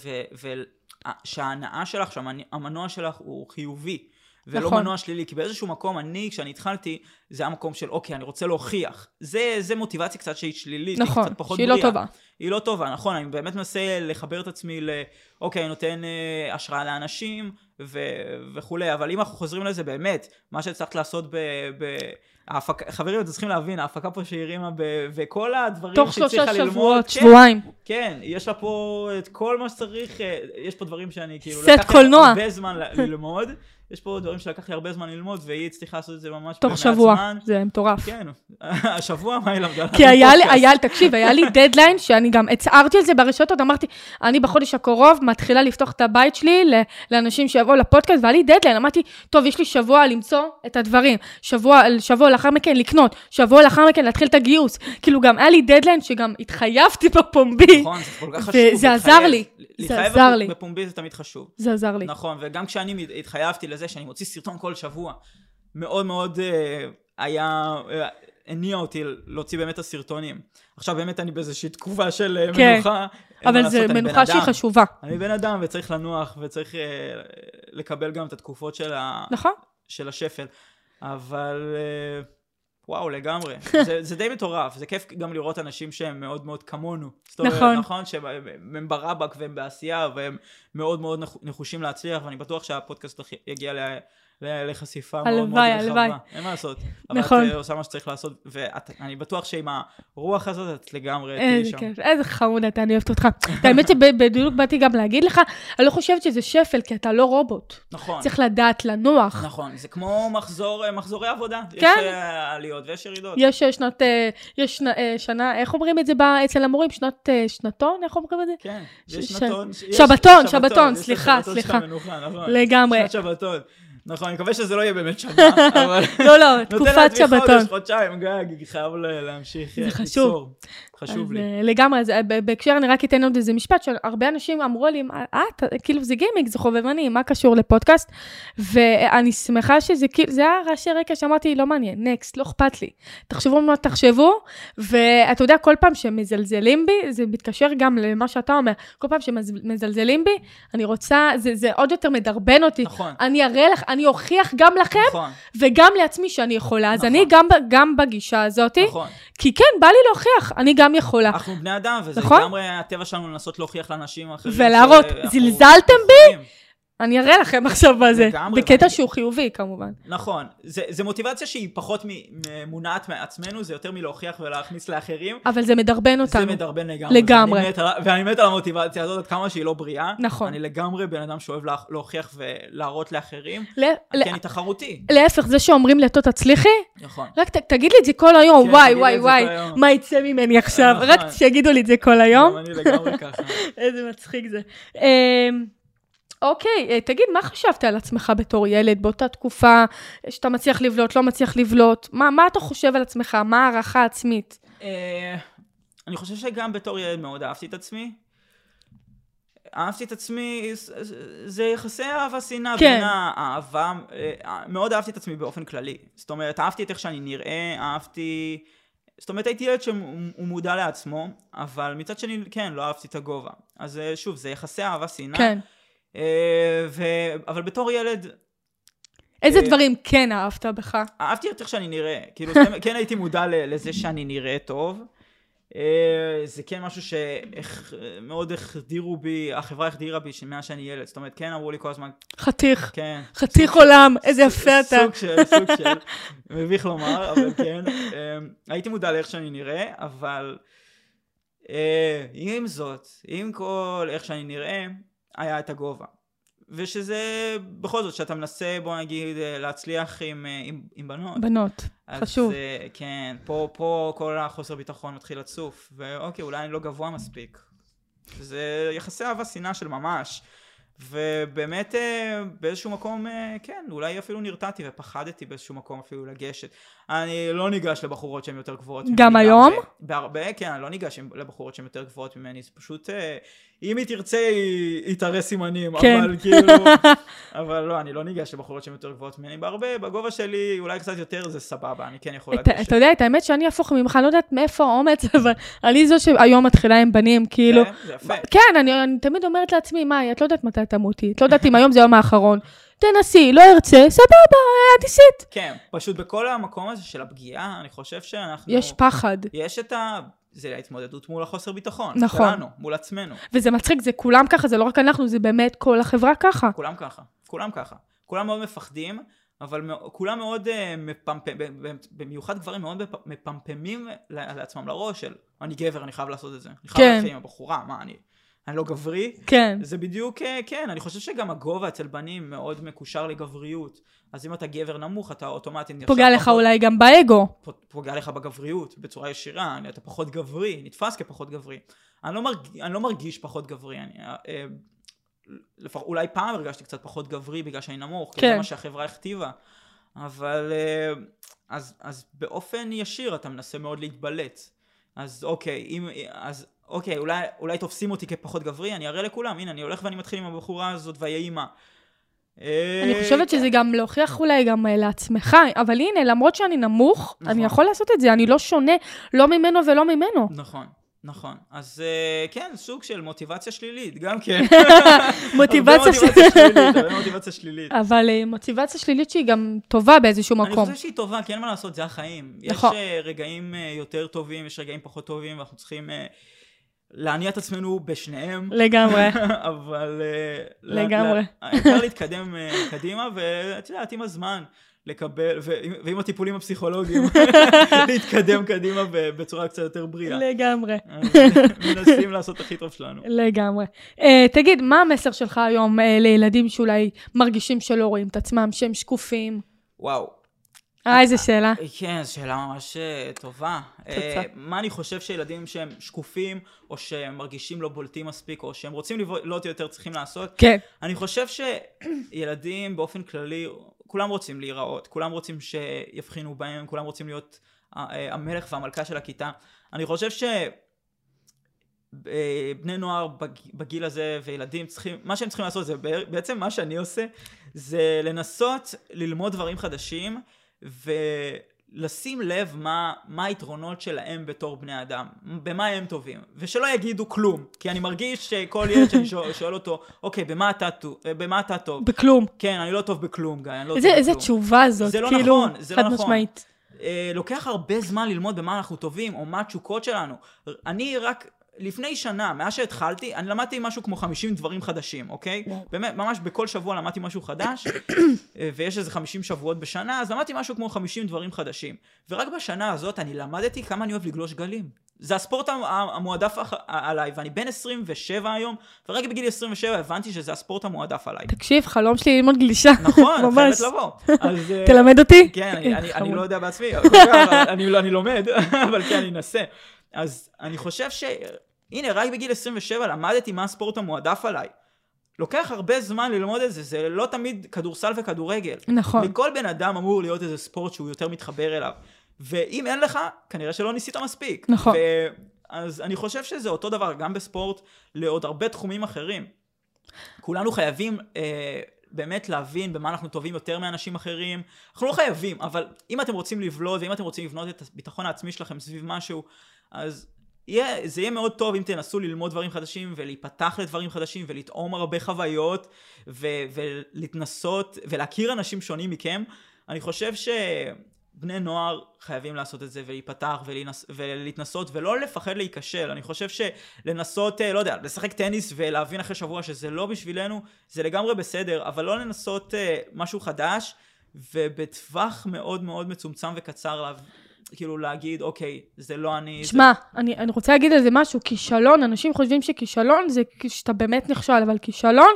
ושההנאה שלך, שהמנוע שלך הוא חיובי. ולא
נכון.
מנוע שלילי, כי באיזשהו מקום, אני, כשאני התחלתי, זה היה מקום של, אוקיי, אני רוצה להוכיח. זה, זה מוטיבציה קצת שהיא שלילית, היא
נכון,
קצת פחות
שהיא לא
בריאה.
טובה.
היא לא טובה, נכון, אני באמת מנסה לחבר את עצמי ל... אוקיי, אני נותן אה, השראה לאנשים ו... וכולי, אבל אם אנחנו חוזרים לזה באמת, מה שהצלחת לעשות ב... ב... ההפק... חברים, אתם צריכים להבין, ההפקה פה שהיא הרימה ב... וכל הדברים
תוך
שהיא
שלושה
צריכה ללמוד,
שבועות,
כן,
שבועיים.
כן, יש לה פה את כל מה שצריך, אה, יש פה דברים שאני כאילו,
סט
לקח
קולנוע.
הרבה זמן ללמוד, יש פה דברים שלקח לי הרבה זמן ללמוד, והיא הצליחה לעשות את זה ממש
תוך שבוע,
זמן.
זה מטורף.
כן, השבוע מה היא למדה?
כי היה לי. היה, תקשיב, היה לי דדליין שאני גם הצהרתי על זה ברשתות, אמרתי, אני בחודש הקרוב מתחילה לפתוח את הבית שלי לאנשים שיבואו לפודקאסט, והיה לי דדליין, אמרתי, טוב, יש לי שבוע למצוא את הדברים, שבוע, שבוע לאחר מכן לקנות, שבוע לאחר מכן להתחיל את הגיוס. כאילו, גם היה לי דדליין שגם התחייבתי בפומבי.
נכון, זה כל כך חשוב.
וזה עזר. לי, זה עזר לי.
בפומבי זה תמיד חשוב.
זה עזר לי.
נכון, וגם כשאני התחייבתי לזה שאני מוציא סרטון כל שבוע, מאוד מאוד אה, היה, אה, הניע אותי להוציא באמת את הסרטונים. עכשיו באמת אני באיזושהי תקופה של אה,
כן,
מנוחה.
אבל זו מנוחה שהיא. חשובה.
אני בן אדם וצריך לנוח וצריך אה, לקבל גם את התקופות של, ה...
נכון?
של השפל. אבל אה, וואו, לגמרי. זה, זה די מטורף. זה כיף גם לראות אנשים שהם מאוד מאוד כמונו.
נכון.
נכון, שהם הם ברבק והם בעשייה והם מאוד מאוד נחו- נחושים להצליח, ואני בטוח שהפודקאסט יגיע ל... ל- לחשיפה מאוד מאוד
הלוואי,
רחבה.
הלוואי.
אין מה לעשות.
נכון.
אבל את אה, עושה מה שצריך לעשות, ואני בטוח שעם הרוח הזאת את לגמרי תהיי
איזה
שם.
כיף, איזה חמוד אתה, אני אוהבת אותך. האמת שבדיוק באתי גם להגיד לך, אני לא חושבת שזה שפל, כי אתה לא רובוט.
נכון.
צריך לדעת לנוח.
נכון, זה כמו מחזור, אה, מחזורי עבודה. יש
כן.
אה, עליות ויש ירידות.
יש שנת, יש שנה- איך אומרים את זה אצל המורים? שנת אה, שנתון? איך אומרים את זה?
כן, יש שנתון. יש-
שבתון, שבתון,
יש
סליחה, סליחה.
נכון.
לגמרי.
שנת שבתון. נכון, אני מקווה שזה לא יהיה באמת שנה, אבל...
לא, לא,
נותן
תקופת
לעצמי
שבתון.
חודש, חודשיים גג, חייב להמשיך
זה
אה,
חשוב.
חשוב
אז,
לי.
אה, לגמרי, אז אה, בהקשר, אני רק אתן עוד איזה משפט, שהרבה אנשים אמרו לי, אה, כאילו זה גימיק, זה חובבני, מה קשור לפודקאסט? ואני שמחה שזה כאילו, זה היה רעשי רקע שאמרתי, לא מעניין, נקסט, לא אכפת לי. תחשבו מה תחשבו, ואתה יודע, כל פעם שמזלזלים בי, זה מתקשר גם למה שאתה אומר, כל פעם שמזלזלים בי, אני רוצה, זה, זה עוד יותר מדרבן אותי.
נכון.
אני אראה לך, אני אוכיח גם לכם,
נכון,
וגם לעצמי שאני יכולה. אז
נכון.
אני גם, גם בגישה הזאת,
נכון.
כי כן, בא לי להוכיח, אני גם יכולה.
אנחנו בני אדם, וזה
נכון.
לגמרי הטבע שלנו לנסות להוכיח לאנשים אחרים.
ולהראות,
שאנחנו
זלזלתם
יכולים.
אני אראה לכם עכשיו מה זה. בקטע
ואני-
שהוא חיובי, כמובן.
נכון, זה, זה מוטיבציה שהיא פחות מונעת מעצמנו, זה יותר מלהוכיח ולהכניס לאחרים.
אבל זה מדרבן אותנו.
זה מדרבן לגמרי.
לגמרי.
ואני מת, על- ואני מת על המוטיבציה הזאת, עד כמה שהיא לא בריאה.
נכון.
אני לגמרי בן אדם שאוהב לה- להוכיח ולהראות לאחרים,
ל- ל-
כי אני תחרותי.
להפך, זה שאומרים לטו תצליחי,
נכון.
רק ת- תגיד לי את זה כל היום,
כן,
וואי וואי וואי. מה יצא ממני עכשיו?
נכון.
רק שיגידו לי את זה כל היום.
גם אני לגמרי ככה.
איזה מצחיק זה. אוקיי, אה, תגיד, מה חשבת על עצמך בתור ילד באותה תקופה שאתה מצליח לבלוט, לא מצליח לבלוט? מה, מה אתה חושב על עצמך? מה הערכה עצמית?
אה, אני חושב שגם בתור ילד מאוד אהבתי את עצמי. אהבתי את עצמי, זה- יחסי אהבה שנאה
כן.
בין האהבה, אה, מאוד אהבתי את עצמי באופן כללי. זאת אומרת, אהבתי את איך שאני נראה, אהבתי... זאת אומרת, הייתי ילד שהוא מודע לעצמו, אבל מצד שני, כן, לא אהבתי את הגובה. אז שוב, זה יחסי אהבה שנאה.
כן.
אה, ו... אבל בתור ילד,
איזה
אה,
דברים כן אהבת בך?
אהבתי את איך שאני נראה. כאילו, כן- כן הייתי מודע לזה שאני נראה טוב. אה, זה כן משהו שמאוד החדירו בי, החברה החדירה בי מאז שאני ילד. זאת אומרת, כן אמרו לי כל הזמן,
חתיך.
כן.
חתיך עולם, איזה יפה אתה.
סוג של, סוג של, מביך לומר, אבל כן. הייתי מודע לאיך שאני נראה, אבל עם זאת, עם כל איך שאני נראה, היה את הגובה. ושזה, בכל זאת, שאתה מנסה, בוא נגיד, להצליח עם, אה, עם, עם בנות.
בנות,
אז,
חשוב.
אה, כן, פה, פה כל החוסר ביטחון מתחיל לצוף, ואוקיי, אולי אני לא גבוה מספיק. זה יחסי אהבה שנאה של ממש. ובאמת אה, באיזשהו מקום, כן, אולי אפילו נרתעתי ופחדתי באיזשהו מקום אפילו לגשת. אני לא ניגש לבחורות שהן יותר גבוהות ממני.
גם היום?
בהרבה, בהרבה, כן, אני לא ניגש לבחורות שהן יותר גבוהות ממני, זה פשוט, אה, אם היא תרצה, היא תראה סימנים,
כן.
אבל כאילו, אבל לא, אני לא ניגש לבחורות שהן יותר גבוהות ממני, בהרבה, בגובה שלי, אולי קצת יותר, זה סבבה, אני כן יכול לגשת.
אתה יודע, את האמת שאני אהפוך ממך, אני לא יודעת מאיפה האומץ, אבל אני זו שהיום מתחילה עם בנים, כאילו.
כן, זה יפה.
כן, אני, אני תמיד אומרת לעצמי, מאי, את לא יודעת מתי תמותי, את לא יודעת אם היום זה היום האחרון. תנסי, לא ארצה, סבבה, את ניסית.
כן, פשוט בכל המקום הזה של הפגיעה, אני חושב שאנחנו...
יש פחד.
יש את ה... זה ההתמודדות מול החוסר ביטחון.
נכון.
שלנו, מול עצמנו.
וזה מצחיק, זה כולם ככה, זה לא רק אנחנו, זה באמת כל החברה ככה.
כולם ככה. כולם ככה. כולם מאוד מפחדים, אבל כולם מאוד uh. ב- ב- במיוחד גברים מאוד מפ- מפמפמים לעצמם לראש של אני גבר, אני חייב לעשות את זה. אני חייב
כן.
להתחיל עם הבחורה, מה, אני... אני לא גברי?
כן.
זה בדיוק, אה, כן, אני חושב שגם הגובה אצל בנים מאוד מקושר לגבריות. אז אם אתה גבר נמוך, אתה אוטומטית נחשב
פוגע לך
פחות-
אולי גם באגו.
פוגע לך בגבריות בצורה ישירה, אתה פחות גברי, נתפס כפחות גברי. אני לא, מרג... אני לא מרגיש פחות גברי, אני, אה, אה, לפח... אולי פעם הרגשתי קצת פחות גברי בגלל שאני נמוך, כי
כן.
זה מה שהחברה הכתיבה, אבל אה, אז, אז באופן ישיר אתה מנסה מאוד להתבלט. אז אוקיי, אם, אז אוקיי, אולי, אולי תופסים אותי כפחות גברי, אני אראה לכולם, הנה, אני הולך ואני מתחיל עם הבחורה הזאת ויהי מה. אה,
אני חושבת שזה גם להוכיח אולי גם אה, לעצמך, אבל הנה, למרות שאני נמוך,
נכון.
אני יכול לעשות את זה, אני לא שונה, לא ממנו ולא ממנו.
נכון, נכון. אז אה, כן, סוג של מוטיבציה שלילית, גם כן.
מוטיבציה
שלילית, הרבה מוטיבציה שלילית.
אבל אה, מוטיבציה שלילית שהיא גם טובה באיזשהו
אני
מקום.
חושב שהיא טובה, כי אין מה לעשות, זה החיים.
נכון.
יש אה, רגעים אה, יותר טובים, יש רגעים פחות טובים, ואנחנו צריכים אה, להניע את עצמנו בשניהם.
לגמרי.
אבל... אה, לה-
לגמרי.
לה- העיקר להתקדם אה, קדימה, ואת יודעת, עם הזמן. לקבל, ועם- הטיפולים הפסיכולוגיים, להתקדם קדימה ב- בצורה קצת יותר בריאה.
לגמרי.
אז מנסים לעשות הכי טוב שלנו.
לגמרי. Uh, תגיד, מה המסר שלך היום uh, לילדים שאולי מרגישים שלא רואים את עצמם, שהם שקופים?
וואו.
אה, איזה שאלה.
כן, זו שאלה ממש אה, טובה. אה, מה אני חושב שילדים שהם שקופים, או שהם מרגישים לא בולטים מספיק, או שהם רוצים לבלוט יותר צריכים לעשות?
כן,
אני חושב שילדים באופן כללי, כולם רוצים להיראות, כולם רוצים שיבחינו בהם, כולם רוצים להיות אה, אה, המלך והמלכה של הכיתה. אני חושב ש... אה, בני נוער בג- בגיל הזה וילדים צריכים, מה שהם צריכים לעשות זה בעצם מה שאני עושה זה לנסות ללמוד דברים חדשים ולשים לב מה, מה היתרונות שלהם בתור בני אדם, במה הם טובים, ושלא יגידו כלום, כי אני מרגיש שכל ילד שאני שואל, שואל אותו, אוקיי, במה אתה, במה אתה טוב?
בכלום.
כן, אני לא טוב בכלום, גיא, אני לא
איזה
טוב
איזה
בכלום.
תשובה זאת,
זה לא
כאילו,
נכון, זה לא
חד
נכון.
משמעית.
אה, לוקח הרבה זמן ללמוד במה אנחנו טובים, או מה התשוקות שלנו. אני רק לפני שנה, מאז שהתחלתי, אני למדתי משהו כמו 50 דברים חדשים, אוקיי? באמת, ממש בכל שבוע למדתי משהו חדש, אה, ויש איזה 50 שבועות בשנה, אז למדתי משהו כמו 50 דברים חדשים. ורק בשנה הזאת אני למדתי כמה אני אוהב לגלוש גלים. זה הספורט המ- המועדף עליי, ואני בן 27 היום, ורק בגיל 27 הבנתי שזה הספורט המועדף עליי.
תקשיב, חלום שלי ללמוד גלישה.
נכון, את
ממש.
חייבת לבוא. אה,
תלמד אותי?
כן, אני, אני, אני
חמוד.
לא יודע בעצמי, אני לומד, אבל כן, אני אנסה. אז אני חושב ש... הנה, רק בגיל 27 למדתי מה הספורט המועדף עליי. לוקח הרבה זמן ללמוד את זה, זה לא תמיד כדורסל וכדורגל.
נכון.
לכל בן אדם אמור להיות איזה ספורט שהוא יותר מתחבר אליו. ואם אין לך, כנראה שלא ניסית מספיק.
נכון.
ו... אז אני חושב שזה אותו דבר גם בספורט לעוד הרבה תחומים אחרים. כולנו חייבים אה, באמת להבין במה אנחנו טובים יותר מאנשים אחרים. אנחנו לא חייבים, אבל אם אתם רוצים לבלוט ואם אתם רוצים לבנות את הביטחון העצמי שלכם סביב משהו, אז יהיה, זה יהיה מאוד טוב אם תנסו ללמוד דברים חדשים ולהיפתח לדברים חדשים ולטעום הרבה חוויות ו- ולהתנסות ולהכיר אנשים שונים מכם. אני חושב שבני נוער חייבים לעשות את זה ולהיפתח ולהינס, ולהתנסות ולא לפחד להיכשל. אני חושב שלנסות, אה, לא יודע, לשחק טניס ולהבין אחרי שבוע שזה לא בשבילנו, זה לגמרי בסדר, אבל לא לנסות אה, משהו חדש ובטווח מאוד מאוד מצומצם וקצר כאילו להגיד, אוקיי, זה לא אני. זה...
שמע, אני, אני רוצה להגיד על זה משהו, כישלון, אנשים חושבים שכישלון זה שאתה באמת נכשל, אבל כישלון,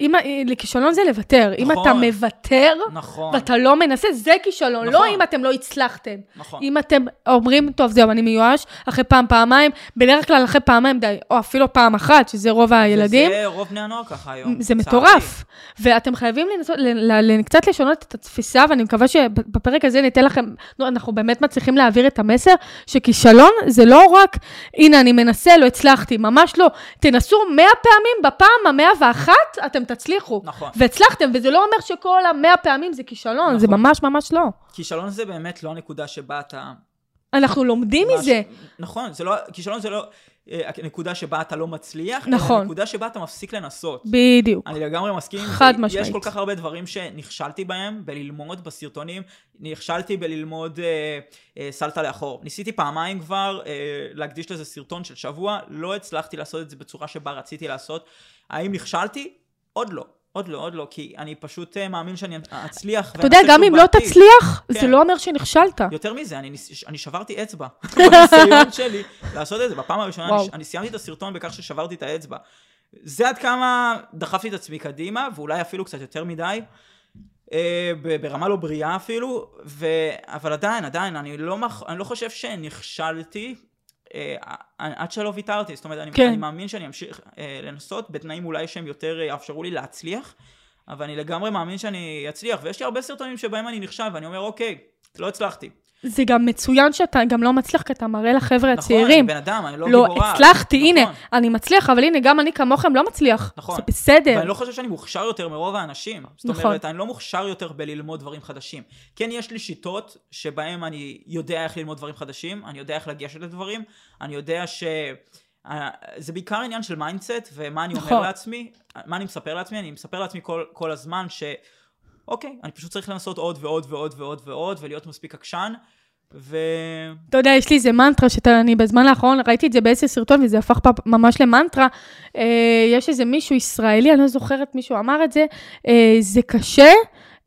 אם, לכישלון זה לוותר. אם
נכון.
אתה מוותר,
נכון,
ואתה לא מנסה, זה כישלון, לא
נכון.
אם אתם לא הצלחתם.
נכון.
אם אתם אומרים, טוב, זהו, אני מיואש, אחרי פעם, פעמיים, בדרך כלל אחרי פעמיים די, או אפילו פעם אחת, שזה רוב הילדים,
וזה רוב בני הנוער ככה היום.
זה
לצערי.
מטורף. ואתם חייבים לנסות, ל- ל- ל- קצת לשנות את התפיסה, ואני מקווה שבפרק הזה ניתן לכם, נו, אנחנו באמת מצליחים להעביר את המסר, שכישלון זה לא רק, הנה, אני מנסה, לא הצלחתי, ממש לא. תנסו מאה פעמים, בפעם המאה ואחת אתם תצליחו.
נכון.
והצלחתם, וזה לא אומר שכל המאה פעמים זה כישלון, זה
נכון.
ממש ממש לא.
כישלון זה באמת לא הנקודה שבה אתה...
אנחנו לומדים
ממש-
מזה.
נכון, זה לא, כישלון זה לא אה, הנקודה שבה אתה לא מצליח,
נכון.
אלא הנקודה שבה אתה מפסיק לנסות.
בדיוק.
אני לגמרי מסכים עם זה.
חד
יש
משמעית.
כל כך הרבה דברים שנכשלתי בהם, בללמוד בסרטונים. נכשלתי בללמוד אה, אה, סלטה לאחור. ניסיתי פעמיים כבר אה, להקדיש לזה סרטון של שבוע, לא הצלחתי לעשות את זה בצורה שבה רציתי לעשות. האם נכשלתי? עוד לא. עוד לא, עוד לא, כי אני פשוט אה, מאמין שאני אצליח.
אתה יודע, גם אם לא. תצליח, זה
כן.
לא אומר שנכשלת.
יותר מזה, אני. אני שברתי אצבע בניסיון שלי לעשות את זה. בפעם הראשונה. אני, אני סיימתי את הסרטון בכך ששברתי את האצבע. זה עד כמה דחפתי את עצמי קדימה, ואולי אפילו קצת יותר מדי, אה, ברמה לא בריאה אפילו, ו... אבל עדיין, עדיין, אני לא, מח... אני לא חושב שנכשלתי. אה, עד שלא ויתרתי, זאת אומרת, אני,
כן.
אני מאמין שאני אמשיך אה, לנסות בתנאים אולי שהם יותר אה, יאפשרו לי להצליח, אבל אני לגמרי מאמין שאני אצליח, ויש לי הרבה סרטונים שבהם אני נכשל, ואני אומר, אוקיי, לא הצלחתי.
זה גם מצוין שאתה גם לא מצליח, כי אתה מראה לחבר'ה
נכון,
הצעירים.
אני בן אדם, אני לא,
לא,
גיבורה.
הצלחתי, הנה,
נכון.
אני מצליח, אבל הנה, גם אני כמוכם לא מצליח.
נכון.
זה בסדר.
ואני לא חושב שאני מוכשר יותר מרוב האנשים. זאת
נכון.
אומרת, אני לא מוכשר יותר בללמוד דברים חדשים. כן, יש לי שיטות שבהם אני יודע איך ללמוד דברים חדשים, אני יודע איך לגשת לדברים, אני יודע ש... אה, זה בעיקר עניין של mindset, ומה אני אומר
נכון.
לעצמי, מה אני מספר לעצמי, אני מספר לעצמי כל, כל הזמן ש... אוקיי, אני פשוט צריך לנסות עוד ועוד ועוד ועוד ועוד, ולהיות מספיק עקשן, ו...
אתה יודע, יש לי איזה מנטרה שאני בזמן האחרון ראיתי את זה באיזה סרטון וזה הפך פ- ממש למנטרה. אה, יש איזה מישהו ישראלי, אני לא זוכרת מישהו אמר את זה, אה, זה קשה.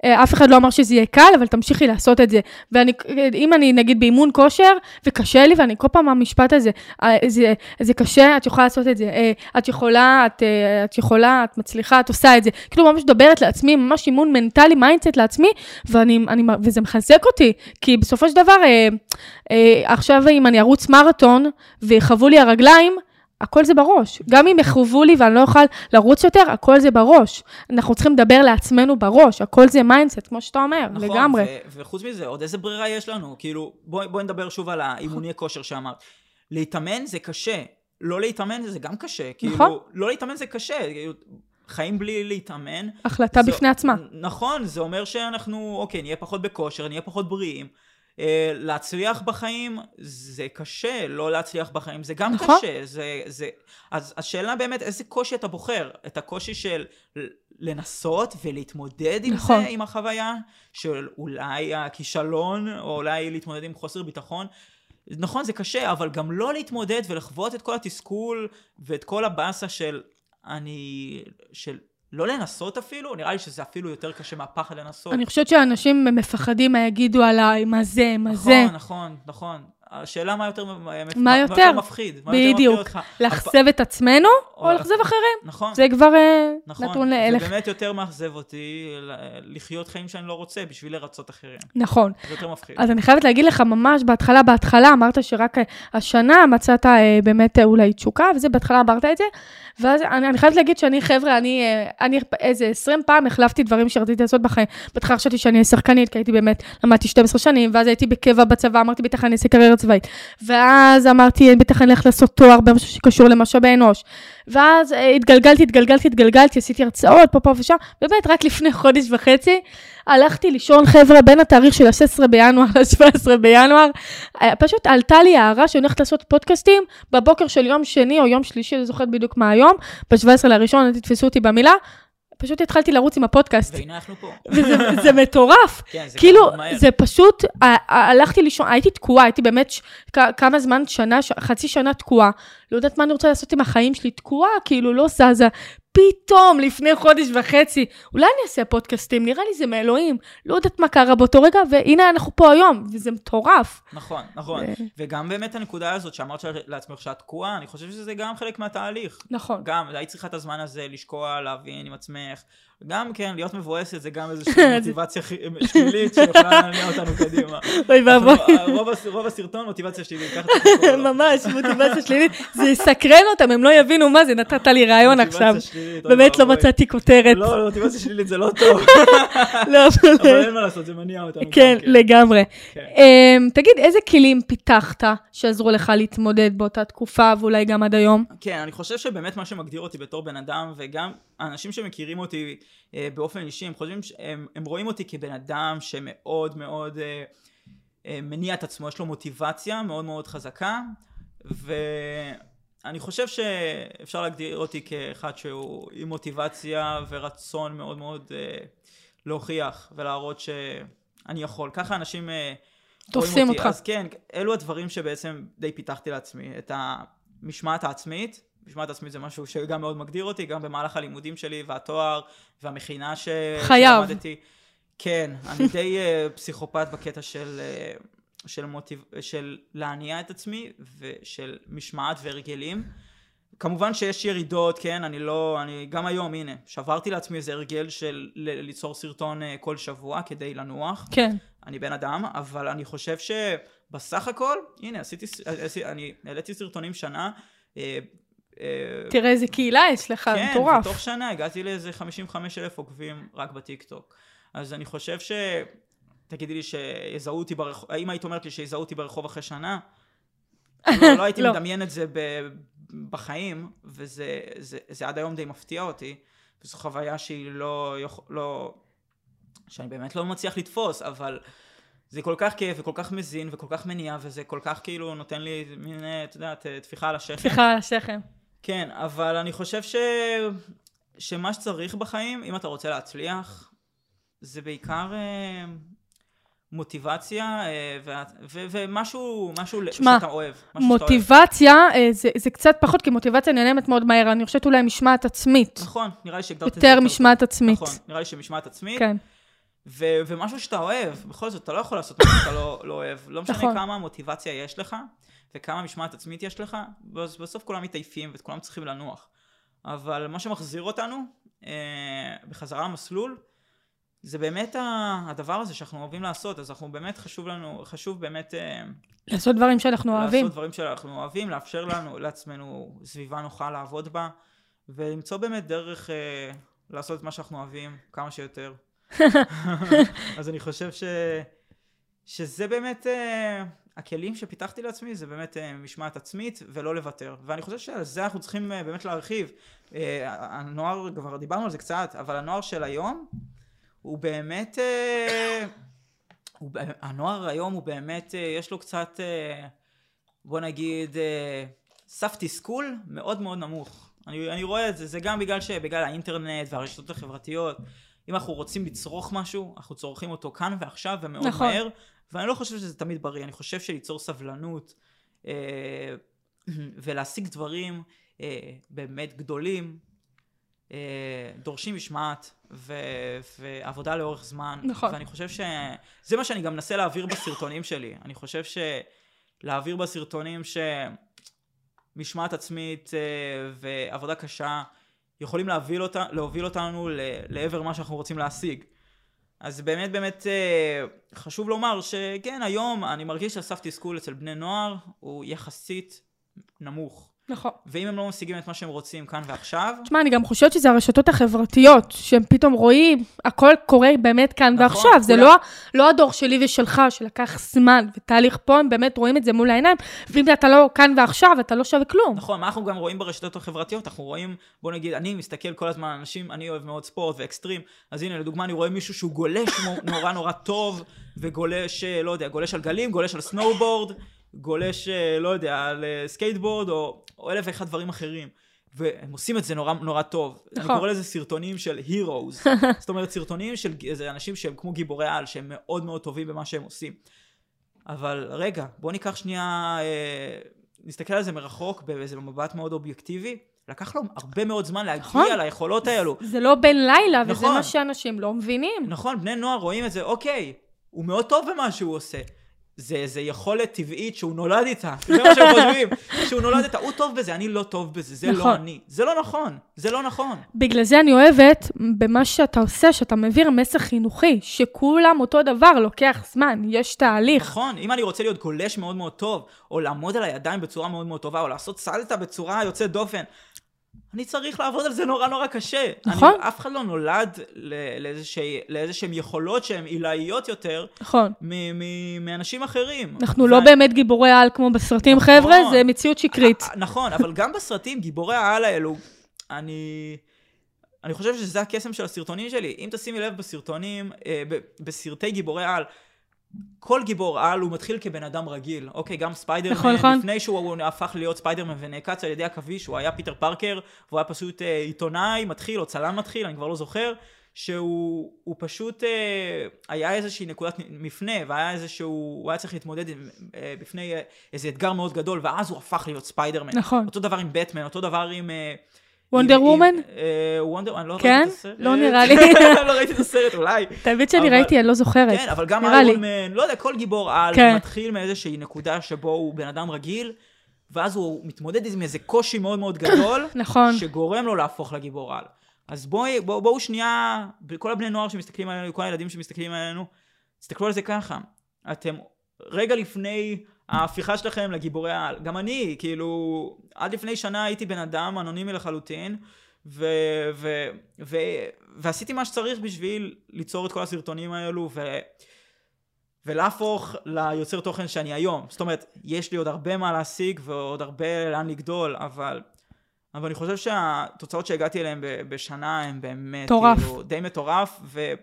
אה, אף אחד לא אמר שזה יהיה קל, אבל תמשיכי לעשות את זה. ואני, אם אני נגיד באימון כושר, וקשה לי, ואני כל פעם המשפט הזה, אה, זה, זה קשה, את יכולה לעשות את זה. אה, את יכולה, את, אה, את יכולה, את מצליחה, את עושה את זה. כאילו ממש מדברת לעצמי, ממש אימון מנטלי, mindset לעצמי, ואני, אני, וזה מחזק אותי. כי בסופו של דבר, אה, אה, עכשיו אם אני ארוץ מרתון, ויכאבו לי הרגליים, הכל זה בראש. גם אם יכאבו לי ואני לא אוכל לרוץ יותר, הכל זה בראש. אנחנו צריכים לדבר לעצמנו בראש, הכל זה mindset, כמו שאתה אומר,
נכון,
לגמרי.
ו- וחוץ מזה, עוד איזה ברירה יש לנו? כאילו, בואי בוא נדבר שוב על האימוני כושר שאמרת. להתאמן זה קשה, לא להתאמן זה גם קשה. כאילו,
נכון.
לא להתאמן זה קשה, כאילו, חיים בלי להתאמן.
החלטה
זו-
בפני עצמה.
נכון, זה אומר שאנחנו, אוקיי, נהיה פחות בכושר, נהיה פחות בריאים. אה, להצליח בחיים זה קשה, לא להצליח בחיים זה גם
נכון.
קשה. זה, זה, אז השאלה באמת, איזה קושי אתה בוחר? את הקושי של לנסות ולהתמודד עם
נכון.
זה, עם החוויה, של אולי הכישלון, או אולי להתמודד עם חוסר ביטחון. נכון, זה קשה, אבל גם לא להתמודד ולחוות את כל התסכול ואת כל הבאסה של אני... של לא לנסות אפילו, נראה לי שזה אפילו יותר קשה מהפחד לנסות.
אני חושבת שאנשים מפחדים מה יגידו עליי, מה זה, מה
נכון,
זה.
נכון, נכון, נכון. השאלה מה יותר,
מה יותר?
מפחיד. מה יותר
בדיוק.
מפחיד אותך.
לאכזב את עצמנו, או
או
לאכזב אחרים.
נכון.
זה כבר אה,
נכון,
נתון
זה
להלך.
באמת יותר מאכזב אותי לחיות חיים שאני לא רוצה בשביל לרצות אחרים.
נכון.
זה יותר מפחיד.
אז אני חייבת להגיד לך, ממש בהתחלה, בהתחלה אמרת שרק אה, השנה מצאת אה, באמת אולי תשוקה, וזה, בהתחלה אמרת את זה, ואז אני, אני חייבת להגיד שאני, חבר'ה, אני, אני איזה 20 פעם החלפתי דברים שרציתי לעשות בחיים. בהתחלה חשבתי שאני אהיה שחקנית, כי הייתי באמת, למדתי 12 שנים, ואז הייתי בקבע בצבא, אמרתי, בטח אני אעשה קריירה צבאית. ואז אמרתי, בטח אני אלך לעשות תואר במשהו שקשור למשאבי אנוש. ואז אה, התגלגלתי, התגלגלתי, התגלגלתי, עשיתי הרצאות פה, פה ושם, באמת, רק לפני חודש וחצי, הלכתי לישון, חבר'ה, בין התאריך של ה-16 בינואר ל-17 בינואר, אה, פשוט עלתה לי הערה שאני הולכת לעשות פודקאסטים בבוקר של יום שני או יום שלישי, אני זוכרת בדיוק מה היום, ב-17 לראשון, אל תתפסו אותי במילה, פשוט התחלתי לרוץ עם הפודקאסט.
והנה אנחנו פה.
וזה זה מטורף.
כן, זה
כאילו,
מהר.
זה פשוט, הלכתי לישון, הייתי תקועה, הייתי באמת כמה זמן, שנה, חצי שנה תקועה. לא יודעת מה אני רוצה לעשות עם החיים שלי, תקועה, כאילו, לא זזה. פתאום, לפני חודש וחצי, אולי אני אעשה פודקאסטים, נראה לי זה מאלוהים. לא יודעת מה קרה באותו רגע, והנה אנחנו פה היום, וזה מטורף.
נכון, נכון.
ו-
וגם באמת הנקודה הזאת שאמרת לעצמך שאת תקועה, אני חושב שזה גם חלק מהתהליך.
נכון.
גם, היית צריכה את הזמן הזה לשקוע, להבין עם עצמך. גם כן, להיות מבואסת זה גם איזושהי מוטיבציה שלילית שיכולה להניע אותנו קדימה.
אוי ואבוי.
רוב הס- רוב הסרטון מוטיבציה שלילית, ככה צריך לקרוא לו.
ממש, מוטיבציה שלילית. זה יסקרן אותם, הם לא יבינו מה זה, נתת לי רעיון עכשיו. באמת לא. מצאתי כותרת.
לא, לא, מוטיבציה שלילית זה לא טוב,
לא,
אבל אין מה לעשות, זה מניע אותנו. גם
כן, לגמרי.
כן.
אמ, תגיד, איזה כלים פיתחת שעזרו לך להתמודד באותה תקופה ואולי גם עד היום?
כן, אני חושב שבאמת מה שמגדיר אותי בתור בן אדם, וגם האנשים שמכירים אותי אה, באופן אישי, הם חושבים, ש- הם, רואים אותי כבן אדם שמאוד מאוד אה, אה, מניע את עצמו, יש לו מוטיבציה מאוד מאוד חזקה, ואני חושב שאפשר להגדיר אותי כאחד שהוא עם מוטיבציה ורצון מאוד מאוד אה, להוכיח ולהראות שאני יכול. ככה אנשים... אה,
תופסים. אותך.
אז כן, אלו הדברים שבעצם די פיתחתי לעצמי, את המשמעת העצמית. משמעת עצמית זה משהו שגם מאוד מגדיר אותי, גם במהלך הלימודים שלי והתואר והמכינה ש...
חייב.
שלמדתי. כן, אני די אה, פסיכופת בקטע של, אה, של, מוטיב... של להניע את עצמי ושל משמעת והרגלים. כמובן שיש ירידות, כן, אני לא, אני גם היום, הנה, שברתי לעצמי איזה הרגל של ל- ליצור סרטון אה, כל שבוע כדי לנוח.
כן.
אני בן אדם, אבל אני חושב שבסך הכל, הנה, עשיתי, עשיתי אני העליתי סרטונים שנה. אה, אה,
תראה איזה קהילה יש לך,
כן,
מטורף.
ותוך שנה הגעתי לאיזה 55 אלף עוקבים רק בטיקטוק. אז אני חושב ש... תגידי לי שיזהו אותי ברחוב, האם היית אומרת לי שיזהו אותי ברחוב אחרי שנה? לא, לא הייתי
לא.
מדמיין את זה ב... בחיים, וזה זה, זה עד היום די מפתיע אותי. וזו חוויה שהיא לא, לא... שאני באמת לא מצליח לתפוס, אבל זה כל כך כיף וכל כך מזין וכל כך מניע, וזה כל כך כאילו נותן לי מין, אה, את יודעת, טפיחה על השכם.
סליחה על השכם.
כן, אבל אני חושב ש... שמה שצריך בחיים, אם אתה רוצה להצליח, זה בעיקר אה, מוטיבציה אה, וה- ו- ומשהו משהו
תשמע,
שאתה אוהב. אוהב.
מוטיבציה, אה, זה, זה קצת פחות, כי מוטיבציה נעלמת מאוד מהר. אני חושבת אולי משמעת עצמית.
נכון, נראה לי שהגדרת את זה
יותר. משמעת עצמית.
נכון, נראה לי שמשמעת עצמית.
כן.
ו- ומשהו שאתה אוהב, בכל זאת, אתה לא יכול לעשות משהו שאתה לא, לא אוהב. לא משנה
נכון.
כמה מוטיבציה יש לך, וכמה משמעת עצמית יש לך, בס- בסוף כולם מתעייפים וכולם צריכים לנוח. אבל מה שמחזיר אותנו אה, בחזרה למסלול, זה באמת הדבר הזה שאנחנו אוהבים לעשות, אז אנחנו באמת חשוב לנו, חשוב באמת אה,
לעשות דברים שאנחנו אוהבים.
לעשות דברים שאנחנו אוהבים, לאפשר לנו, לעצמנו סביבה נוחה לעבוד בה, ולמצוא באמת דרך אה, לעשות את מה שאנחנו אוהבים כמה שיותר. אז אני חושב ש... שזה באמת אה, הכלים שפיתחתי לעצמי, זה באמת אה, משמעת עצמית ולא לוותר. ואני חושב שעל זה אנחנו צריכים אה, באמת להרחיב. אה, הנוער, כבר דיברנו על זה קצת, אבל הנוער של היום הוא באמת... הוא, הנוער היום הוא באמת, יש לו קצת, בוא נגיד, סף תסכול מאוד מאוד נמוך. אני, אני רואה את זה, זה גם בגלל שבגלל האינטרנט והרשתות החברתיות, אם אנחנו רוצים לצרוך משהו, אנחנו צורכים אותו כאן ועכשיו ומאוד
נכון.
מהר, ואני לא חושב שזה תמיד בריא, אני חושב שליצור סבלנות אה, ולהשיג דברים אה, באמת גדולים, אה, דורשים משמעת ו- ועבודה לאורך זמן.
נכון.
ואני חושב שזה מה שאני גם מנסה להעביר בסרטונים שלי. אני חושב שלהעביר בסרטונים שמשמעת עצמית אה, ועבודה קשה יכולים להוביל, אותה, להוביל אותנו ל- לעבר מה שאנחנו רוצים להשיג. אז באמת באמת אה, חשוב לומר שכן, היום אני מרגיש שהסף תסכול אצל בני נוער הוא יחסית נמוך.
נכון.
ואם הם לא משיגים את מה שהם רוצים כאן ועכשיו,
תשמע, אני גם חושבת שזה הרשתות החברתיות, שהם פתאום רואים, הכל קורה באמת כאן
נכון,
ועכשיו. זה
כולם-
לא, לא הדור שלי ושלך, שלקח זמן ותהליך פה, הם באמת רואים את זה מול העיניים, ואם אתה לא כאן ועכשיו, אתה לא שווה כלום.
נכון, מה אנחנו גם רואים ברשתות החברתיות? אנחנו רואים, בוא נגיד, אני מסתכל כל הזמן על אנשים, אני אוהב מאוד ספורט ואקסטרים, אז הנה, לדוגמה, אני רואה מישהו שהוא גולש נורא נורא טוב, וגולש, אה, לא יודע, גולש על גלים, גולש על סנובורד, גולש, אה, לא יודע, על אה, סקייטבורד, או, או אלף ואחד דברים אחרים. והם עושים את זה נורא נורא טוב.
נכון.
אני קורא לזה סרטונים של heroes. זאת אומרת, סרטונים של איזה אנשים שהם כמו גיבורי על, שהם מאוד מאוד טובים במה שהם עושים. אבל רגע, בוא ניקח שנייה, אה, נסתכל על זה מרחוק, באיזה מבט מאוד אובייקטיבי. לקח לו הרבה מאוד זמן להגיע
נכון.
ליכולות האלו.
זה לא בן לילה, וזה
נכון.
מה שאנשים לא מבינים.
נכון, בני נוער רואים את זה, אוקיי, הוא מאוד טוב במה שהוא עושה. זה, זה יכולת טבעית שהוא נולד איתה, זה מה שהם חושבים, שהוא נולד איתה, הוא טוב בזה, אני לא טוב בזה, זה
נכון.
לא אני. זה לא נכון, זה לא נכון.
בגלל זה אני אוהבת במה שאתה עושה, שאתה מעביר מסר חינוכי, שכולם אותו דבר, לוקח זמן, יש תהליך.
נכון, אם אני רוצה להיות גולש מאוד מאוד טוב, או לעמוד על הידיים בצורה מאוד מאוד טובה, או לעשות סלטה בצורה יוצאת דופן, אני צריך לעבוד על זה נורא נורא קשה.
נכון.
אני, אף אחד לא נולד ל- לאיזושהי- לאיזשהם יכולות שהן עילאיות יותר
נכון.
מאנשים אחרים.
אנחנו לא באמת גיבורי על כמו בסרטים,
נכון.
חבר'ה, זה מציאות שקרית.
נכון, אבל גם בסרטים, גיבורי העל האלו, אני... אני חושב שזה הקסם של הסרטונים שלי. אם תשימי לב בסרטונים, אה, בסרטי גיבורי על, כל גיבור על הוא מתחיל כבן אדם רגיל. אוקיי, גם ספיידרמן,
נכון, נכון.
לפני שהוא הפך להיות ספיידרמן ונעקץ על ידי עכביש, הוא היה פיטר פארקר, והוא היה פשוט אה, עיתונאי מתחיל, או צלם מתחיל, אני כבר לא זוכר, שהוא הוא פשוט, אה, היה איזושהי נקודת מפנה, והיה איזשהו, הוא היה צריך להתמודד עם, אה, בפני איזה אתגר מאוד גדול, ואז הוא הפך להיות ספיידרמן.
נכון.
אותו דבר עם בטמן, אותו דבר עם... אה, Wonder Woman? וונדר, אני לא
כן?
ראיתי את הסרט.
לא נראה לי.
לא ראיתי את הסרט, אולי.
האמת שאני ראיתי, אני לא זוכרת.
כן, אבל גם. איירון מן, לא יודע, כל גיבור על
כן.
מתחיל מאיזושהי נקודה שבו הוא בן אדם רגיל, ואז הוא מתמודד עם איזה קושי מאוד מאוד גדול,
נכון.
שגורם לו להפוך לגיבור על. אז בוא, בואו שנייה, כל הבני נוער שמסתכלים עלינו, כל הילדים שמסתכלים עלינו, תסתכלו על זה ככה. אתם רגע לפני ההפיכה שלכם לגיבורי העל. גם אני, כאילו, עד לפני שנה הייתי בן אדם אנונימי לחלוטין, ו- ו- ו- ועשיתי מה שצריך בשביל ליצור את כל הסרטונים האלו, ו- ולהפוך ליוצר תוכן שאני היום. זאת אומרת, יש לי עוד הרבה מה להשיג ועוד הרבה לאן לגדול, אבל... אבל אני חושב שהתוצאות שהגעתי אליהן בשנה הן באמת,
מטורף.
כאילו, די מטורף, ו...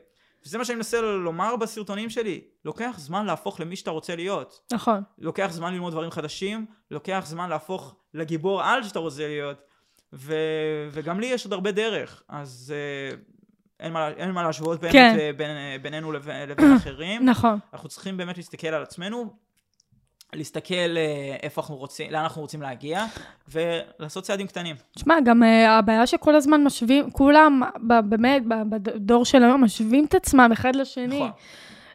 וזה מה שאני מנסה לומר בסרטונים שלי. לוקח זמן להפוך למי שאתה רוצה להיות.
נכון.
לוקח זמן ללמוד דברים חדשים, לוקח זמן להפוך לגיבור על שאתה רוצה להיות, ו... וגם לי יש עוד הרבה דרך, אז uh, אין, מה, אין מה להשוות באמת
כן.
כן. בין, אה, בינינו לבין, לבין אחרים.
נכון.
אנחנו צריכים באמת להסתכל על עצמנו, להסתכל אה, איפה אנחנו רוצים, לאן אנחנו רוצים להגיע, ולעשות צעדים קטנים.
תשמע, גם uh, הבעיה שכל הזמן משווים, כולם, באמת, בדור של היום, משווים את עצמם אחד לשני.
נכון.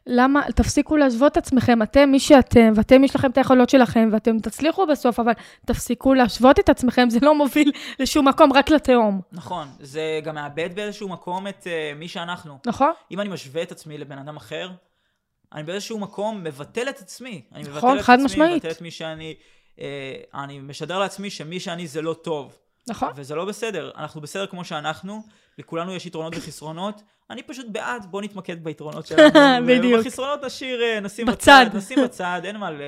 למה, תפסיקו להשוות את עצמכם, אתם מי שאתם, ואתם יש לכם את היכולות שלכם, ואתם תצליחו בסוף, אבל תפסיקו להשוות את עצמכם, זה לא מוביל לשום מקום, רק לתהום.
נכון, זה גם מאבד באיזשהו מקום את uh, מי שאנחנו.
נכון?
אם אני משווה את עצמי לבן אדם אחר, אני באיזשהו מקום מבטל את עצמי. אני
נכון,
מבטל את
חד
עצמי,
משמעית.
מבטל את מי שאני... אה, אני משדר לעצמי שמי שאני זה לא טוב.
נכון.
וזה לא בסדר. אנחנו בסדר כמו שאנחנו, לכולנו יש יתרונות וחסרונות. אני פשוט בעד, בוא נתמקד ביתרונות שלנו.
בדיוק.
ובחסרונות נשאיר, אה, נשים
בצד.
בצד. נשים בצד, אין מה ל...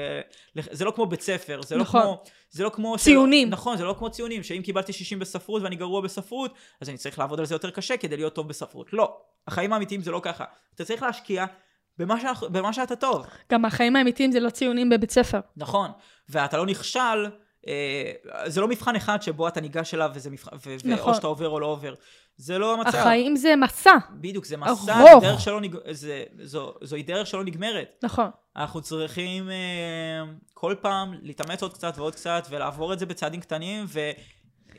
זה לא כמו בית ספר, זה
נכון.
לא כמו... זה לא כמו...
ציונים.
נכון, זה לא כמו ציונים, שאם קיבלתי 60 בספרות ואני גרוע בספרות, אז אני צריך לעבוד על זה יותר קשה כדי להיות טוב בספרות. לא. החיים האמיתיים זה לא ככה. אתה צריך להשקיע במה, שאנחנו, במה שאתה טוב.
גם החיים האמיתיים זה לא ציונים בבית ספר.
נכון. ואתה לא נכשל אה, זה לא מבחן אחד שבו אתה ניגש אליו וזה מבחן, ו-
נכון.
או שאתה עובר או לא עובר. זה לא המצב.
החיים זה מסע.
בדיוק, זה מסע,
ארוך.
דרך שלא נג... זה, זו, זוהי דרך שלא נגמרת.
נכון.
אנחנו צריכים אה, כל פעם להתאמץ עוד קצת ועוד קצת ולעבור את זה בצעדים קטנים,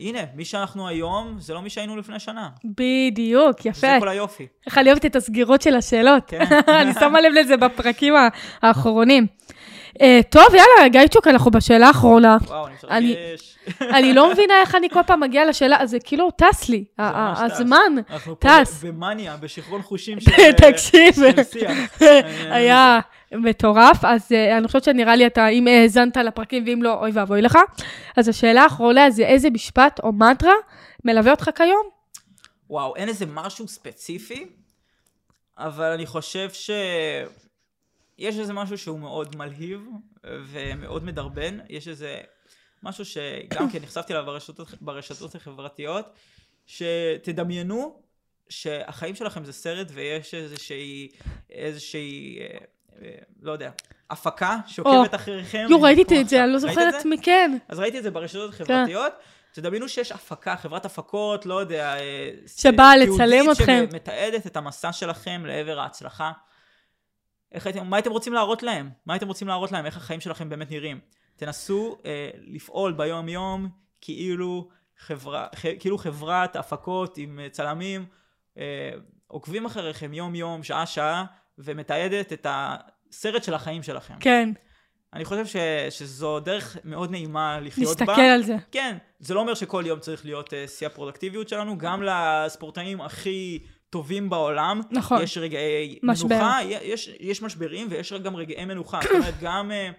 והנה, מי שאנחנו היום זה לא מי שהיינו לפני שנה.
בדיוק,
זה
יפה.
כל היופי.
איך אני אוהבת את הסגירות של השאלות.
כן.
אני שמה לב לזה בפרקים האחרונים. אה, טוב, יאללה, גייצ'וק, אנחנו בשאלה האחרונה.
וואו, אני
אני-
מתרגש.
אני לא מבינה איך אני כל פעם מגיעה לשאלה, זה כאילו טס לי, ה- ה-
ממש טס.
הזמן.
אנחנו פה. במאניה, בשיכרון חושים של אה,
תקשיב,
של שיח.
היה מטורף, אז אה, אני חושבת שנראה לי אתה, אם האזנת לפרקים ואם לא, אוי ואבוי לך. אז השאלה האחרונה זה איזה משפט או מנטרה מלווה אותך כיום?
וואו, אין איזה משהו ספציפי, אבל אני חושב ש... יש איזה משהו שהוא מאוד מלהיב ומאוד מדרבן. יש איזה משהו שגם כן נחשפתי אליו ברשתות, ברשתות החברתיות, שתדמיינו שהחיים שלכם זה סרט ויש איזושהי, איזושהי, אה, אה, לא יודע, הפקה שעוקבת אחריכם.
יו, ראיתי את זה. אני לא זוכרת? מי כן.
אז ראיתי את זה ברשתות החברתיות. תדמיינו שיש הפקה, חברת הפקות, לא יודע, אה,
שבאה לצלם אתכם.
שמתעדת את המסע שלכם לעבר ההצלחה. איך הייתם, מה הייתם רוצים להראות להם? מה הייתם רוצים להראות להם? איך החיים שלכם באמת נראים? תנסו אה, לפעול ביום יום כאילו, חברה, ח, כאילו חברת הפקות עם אה, צלמים אה, עוקבים אחריכם יום יום, שעה שעה, ומתעדת את הסרט של החיים שלכם.
כן,
אני חושב ש, שזו דרך מאוד נעימה לחיות בה.
נסתכל על זה.
כן, זה לא אומר שכל יום צריך להיות uh, שיא הפרודקטיביות שלנו, גם לספורטאים הכי טובים בעולם,
נכון.
יש רגעי
משבר.
מנוחה, יש, יש משברים ויש גם רגעי מנוחה, זאת אומרת גם uh,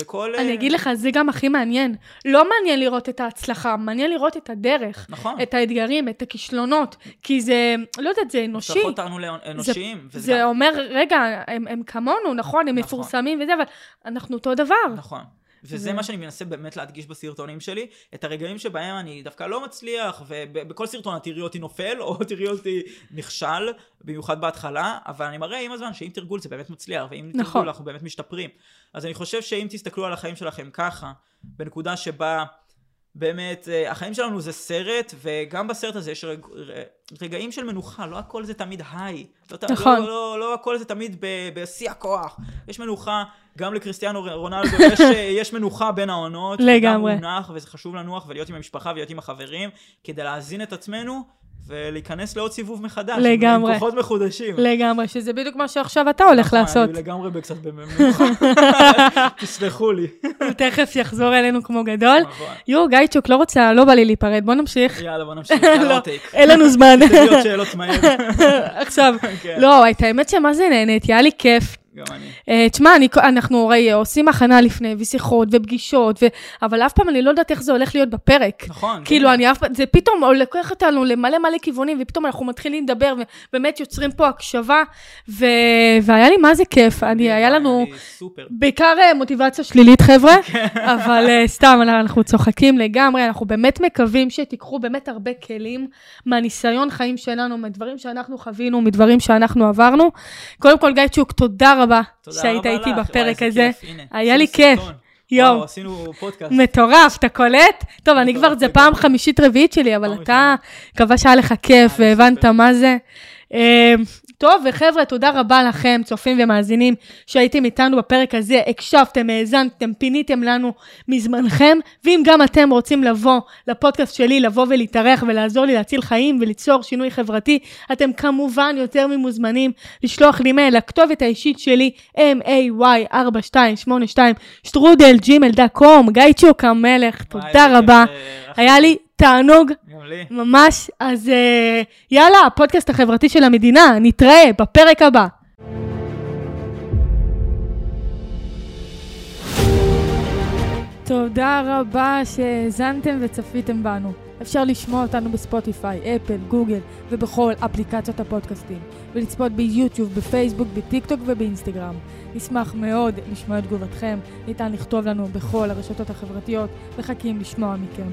לכל...
אני
אה,
אגיד לך, זה גם הכי מעניין. לא מעניין לראות את ההצלחה, מעניין לראות את הדרך.
נכון,
את האתגרים, את הכישלונות, כי זה, לא יודעת, זה אנושי.
הבטחות אותנו לאנושיים, וזה
זה
גם-
אומר, רגע, הם, הם כמונו, נכון, הם
נכון.
מפורסמים וזה, אבל אנחנו אותו דבר.
נכון. וזה
זה-
מה שאני מנסה באמת להדגיש בסרטונים שלי, את הרגעים שבהם אני דווקא לא מצליח, ובכל סרטון את תראי אותי נופל, או תראי אותי נכשל, במיוחד בהתחלה, אבל אני מראה עם הזמן שאם תרגול זה באמת מצליח, ואם
נכון.
תרגול אנחנו באמת משתפרים. אז אני חושב שאם תסתכלו על החיים שלכם ככה, בנקודה שבה באמת אה, החיים שלנו זה סרט, וגם בסרט הזה יש רג... רגעים של מנוחה, לא הכל זה תמיד היי. לא,
נכון.
לא, לא, לא הכל זה תמיד ב- בשיא הכוח. יש מנוחה, גם לקריסטיאנו רונלדו יש, אה, יש מנוחה בין העונות.
לגמרי.
וגם הוא נח, וזה חשוב לנוח ולהיות עם המשפחה ולהיות עם החברים, כדי להזין את עצמנו ולהיכנס לעוד סיבוב מחדש.
לגמרי.
עם כוחות מחודשים.
לגמרי, שזה בדיוק מה שעכשיו אתה הולך
נכון,
לעשות.
אני לגמרי בקצת במנוחה. תסלחו לי.
הוא תכף יחזור אלינו כמו גדול.
נכון.
יואו, גייצ'וק, לא רוצה, לא בא לי להיפרד, בוא נמשיך.
יאללה, בוא נמשיך.
לא,
טייק.
אין לנו זמן.
לי עוד שאלות מהר.
עכשיו,
כן,
לא, את האמת שמה זה נהנית, היה לי כיף.
גם אני.
אה, תשמע, אנחנו הרי עושים הכנה לפני, ושיחות, ופגישות, ו- אבל אף פעם אני לא יודעת איך זה הולך להיות בפרק.
נכון.
כאילו,
כן.
אני אף פעם, זה פתאום לוקח אותנו למלא מלא כיוונים, ופתאום אנחנו מתחילים לדבר, ובאמת יוצרים פה הקשבה, ו... והיה לי מה זה כיף. אני, היה לנו
סופר.
בעיקר אה, מוטיבציה שלילית, חבר'ה, אבל אה, סתם, אנחנו צוחקים לגמרי, אנחנו באמת מקווים שתיקחו באמת הרבה כלים מהניסיון חיים שלנו, מדברים שאנחנו חווינו, מדברים שאנחנו עברנו. קודם כל, גיא צ'וק, תודה רבה שהיית איתי בפרק הזה. היה לי כיף. יואו.
עשינו פודקאסט.
מטורף, אתה קולט? טוב, אני כבר, זה. פעם חמישית רביעית שלי, אבל אתה, מקווה שהיה לך כיף
לי
והבנת. מה זה. טוב, וחבר'ה, תודה רבה לכם, צופים ומאזינים, שהייתם איתנו בפרק הזה, הקשבתם, האזנתם, פיניתם לנו מזמנכם, ואם גם אתם רוצים לבוא לפודקאסט שלי, לבוא ולהתארח ולעזור לי להציל חיים וליצור שינוי חברתי, אתם כמובן יותר ממוזמנים לשלוח לי מייל לכתובת האישית שלי, may4282 שטרודל ג'ימל דא קום, גיא צ'וק המלך, תודה רבה. היה לי תענוג
גם לי.
ממש, אז אה, יאללה, הפודקאסט החברתי של המדינה, נתראה בפרק הבא. תודה רבה שהאזנתם וצפיתם בנו. אפשר לשמוע אותנו בספוטיפיי, אפל, גוגל ובכל אפליקציות הפודקאסטים, ולצפות ביוטיוב, בפייסבוק, בטיקטוק ובאינסטגרם. נשמח מאוד לשמוע את תגובתכם, ניתן לכתוב לנו בכל הרשתות החברתיות, מחכים לשמוע מכם.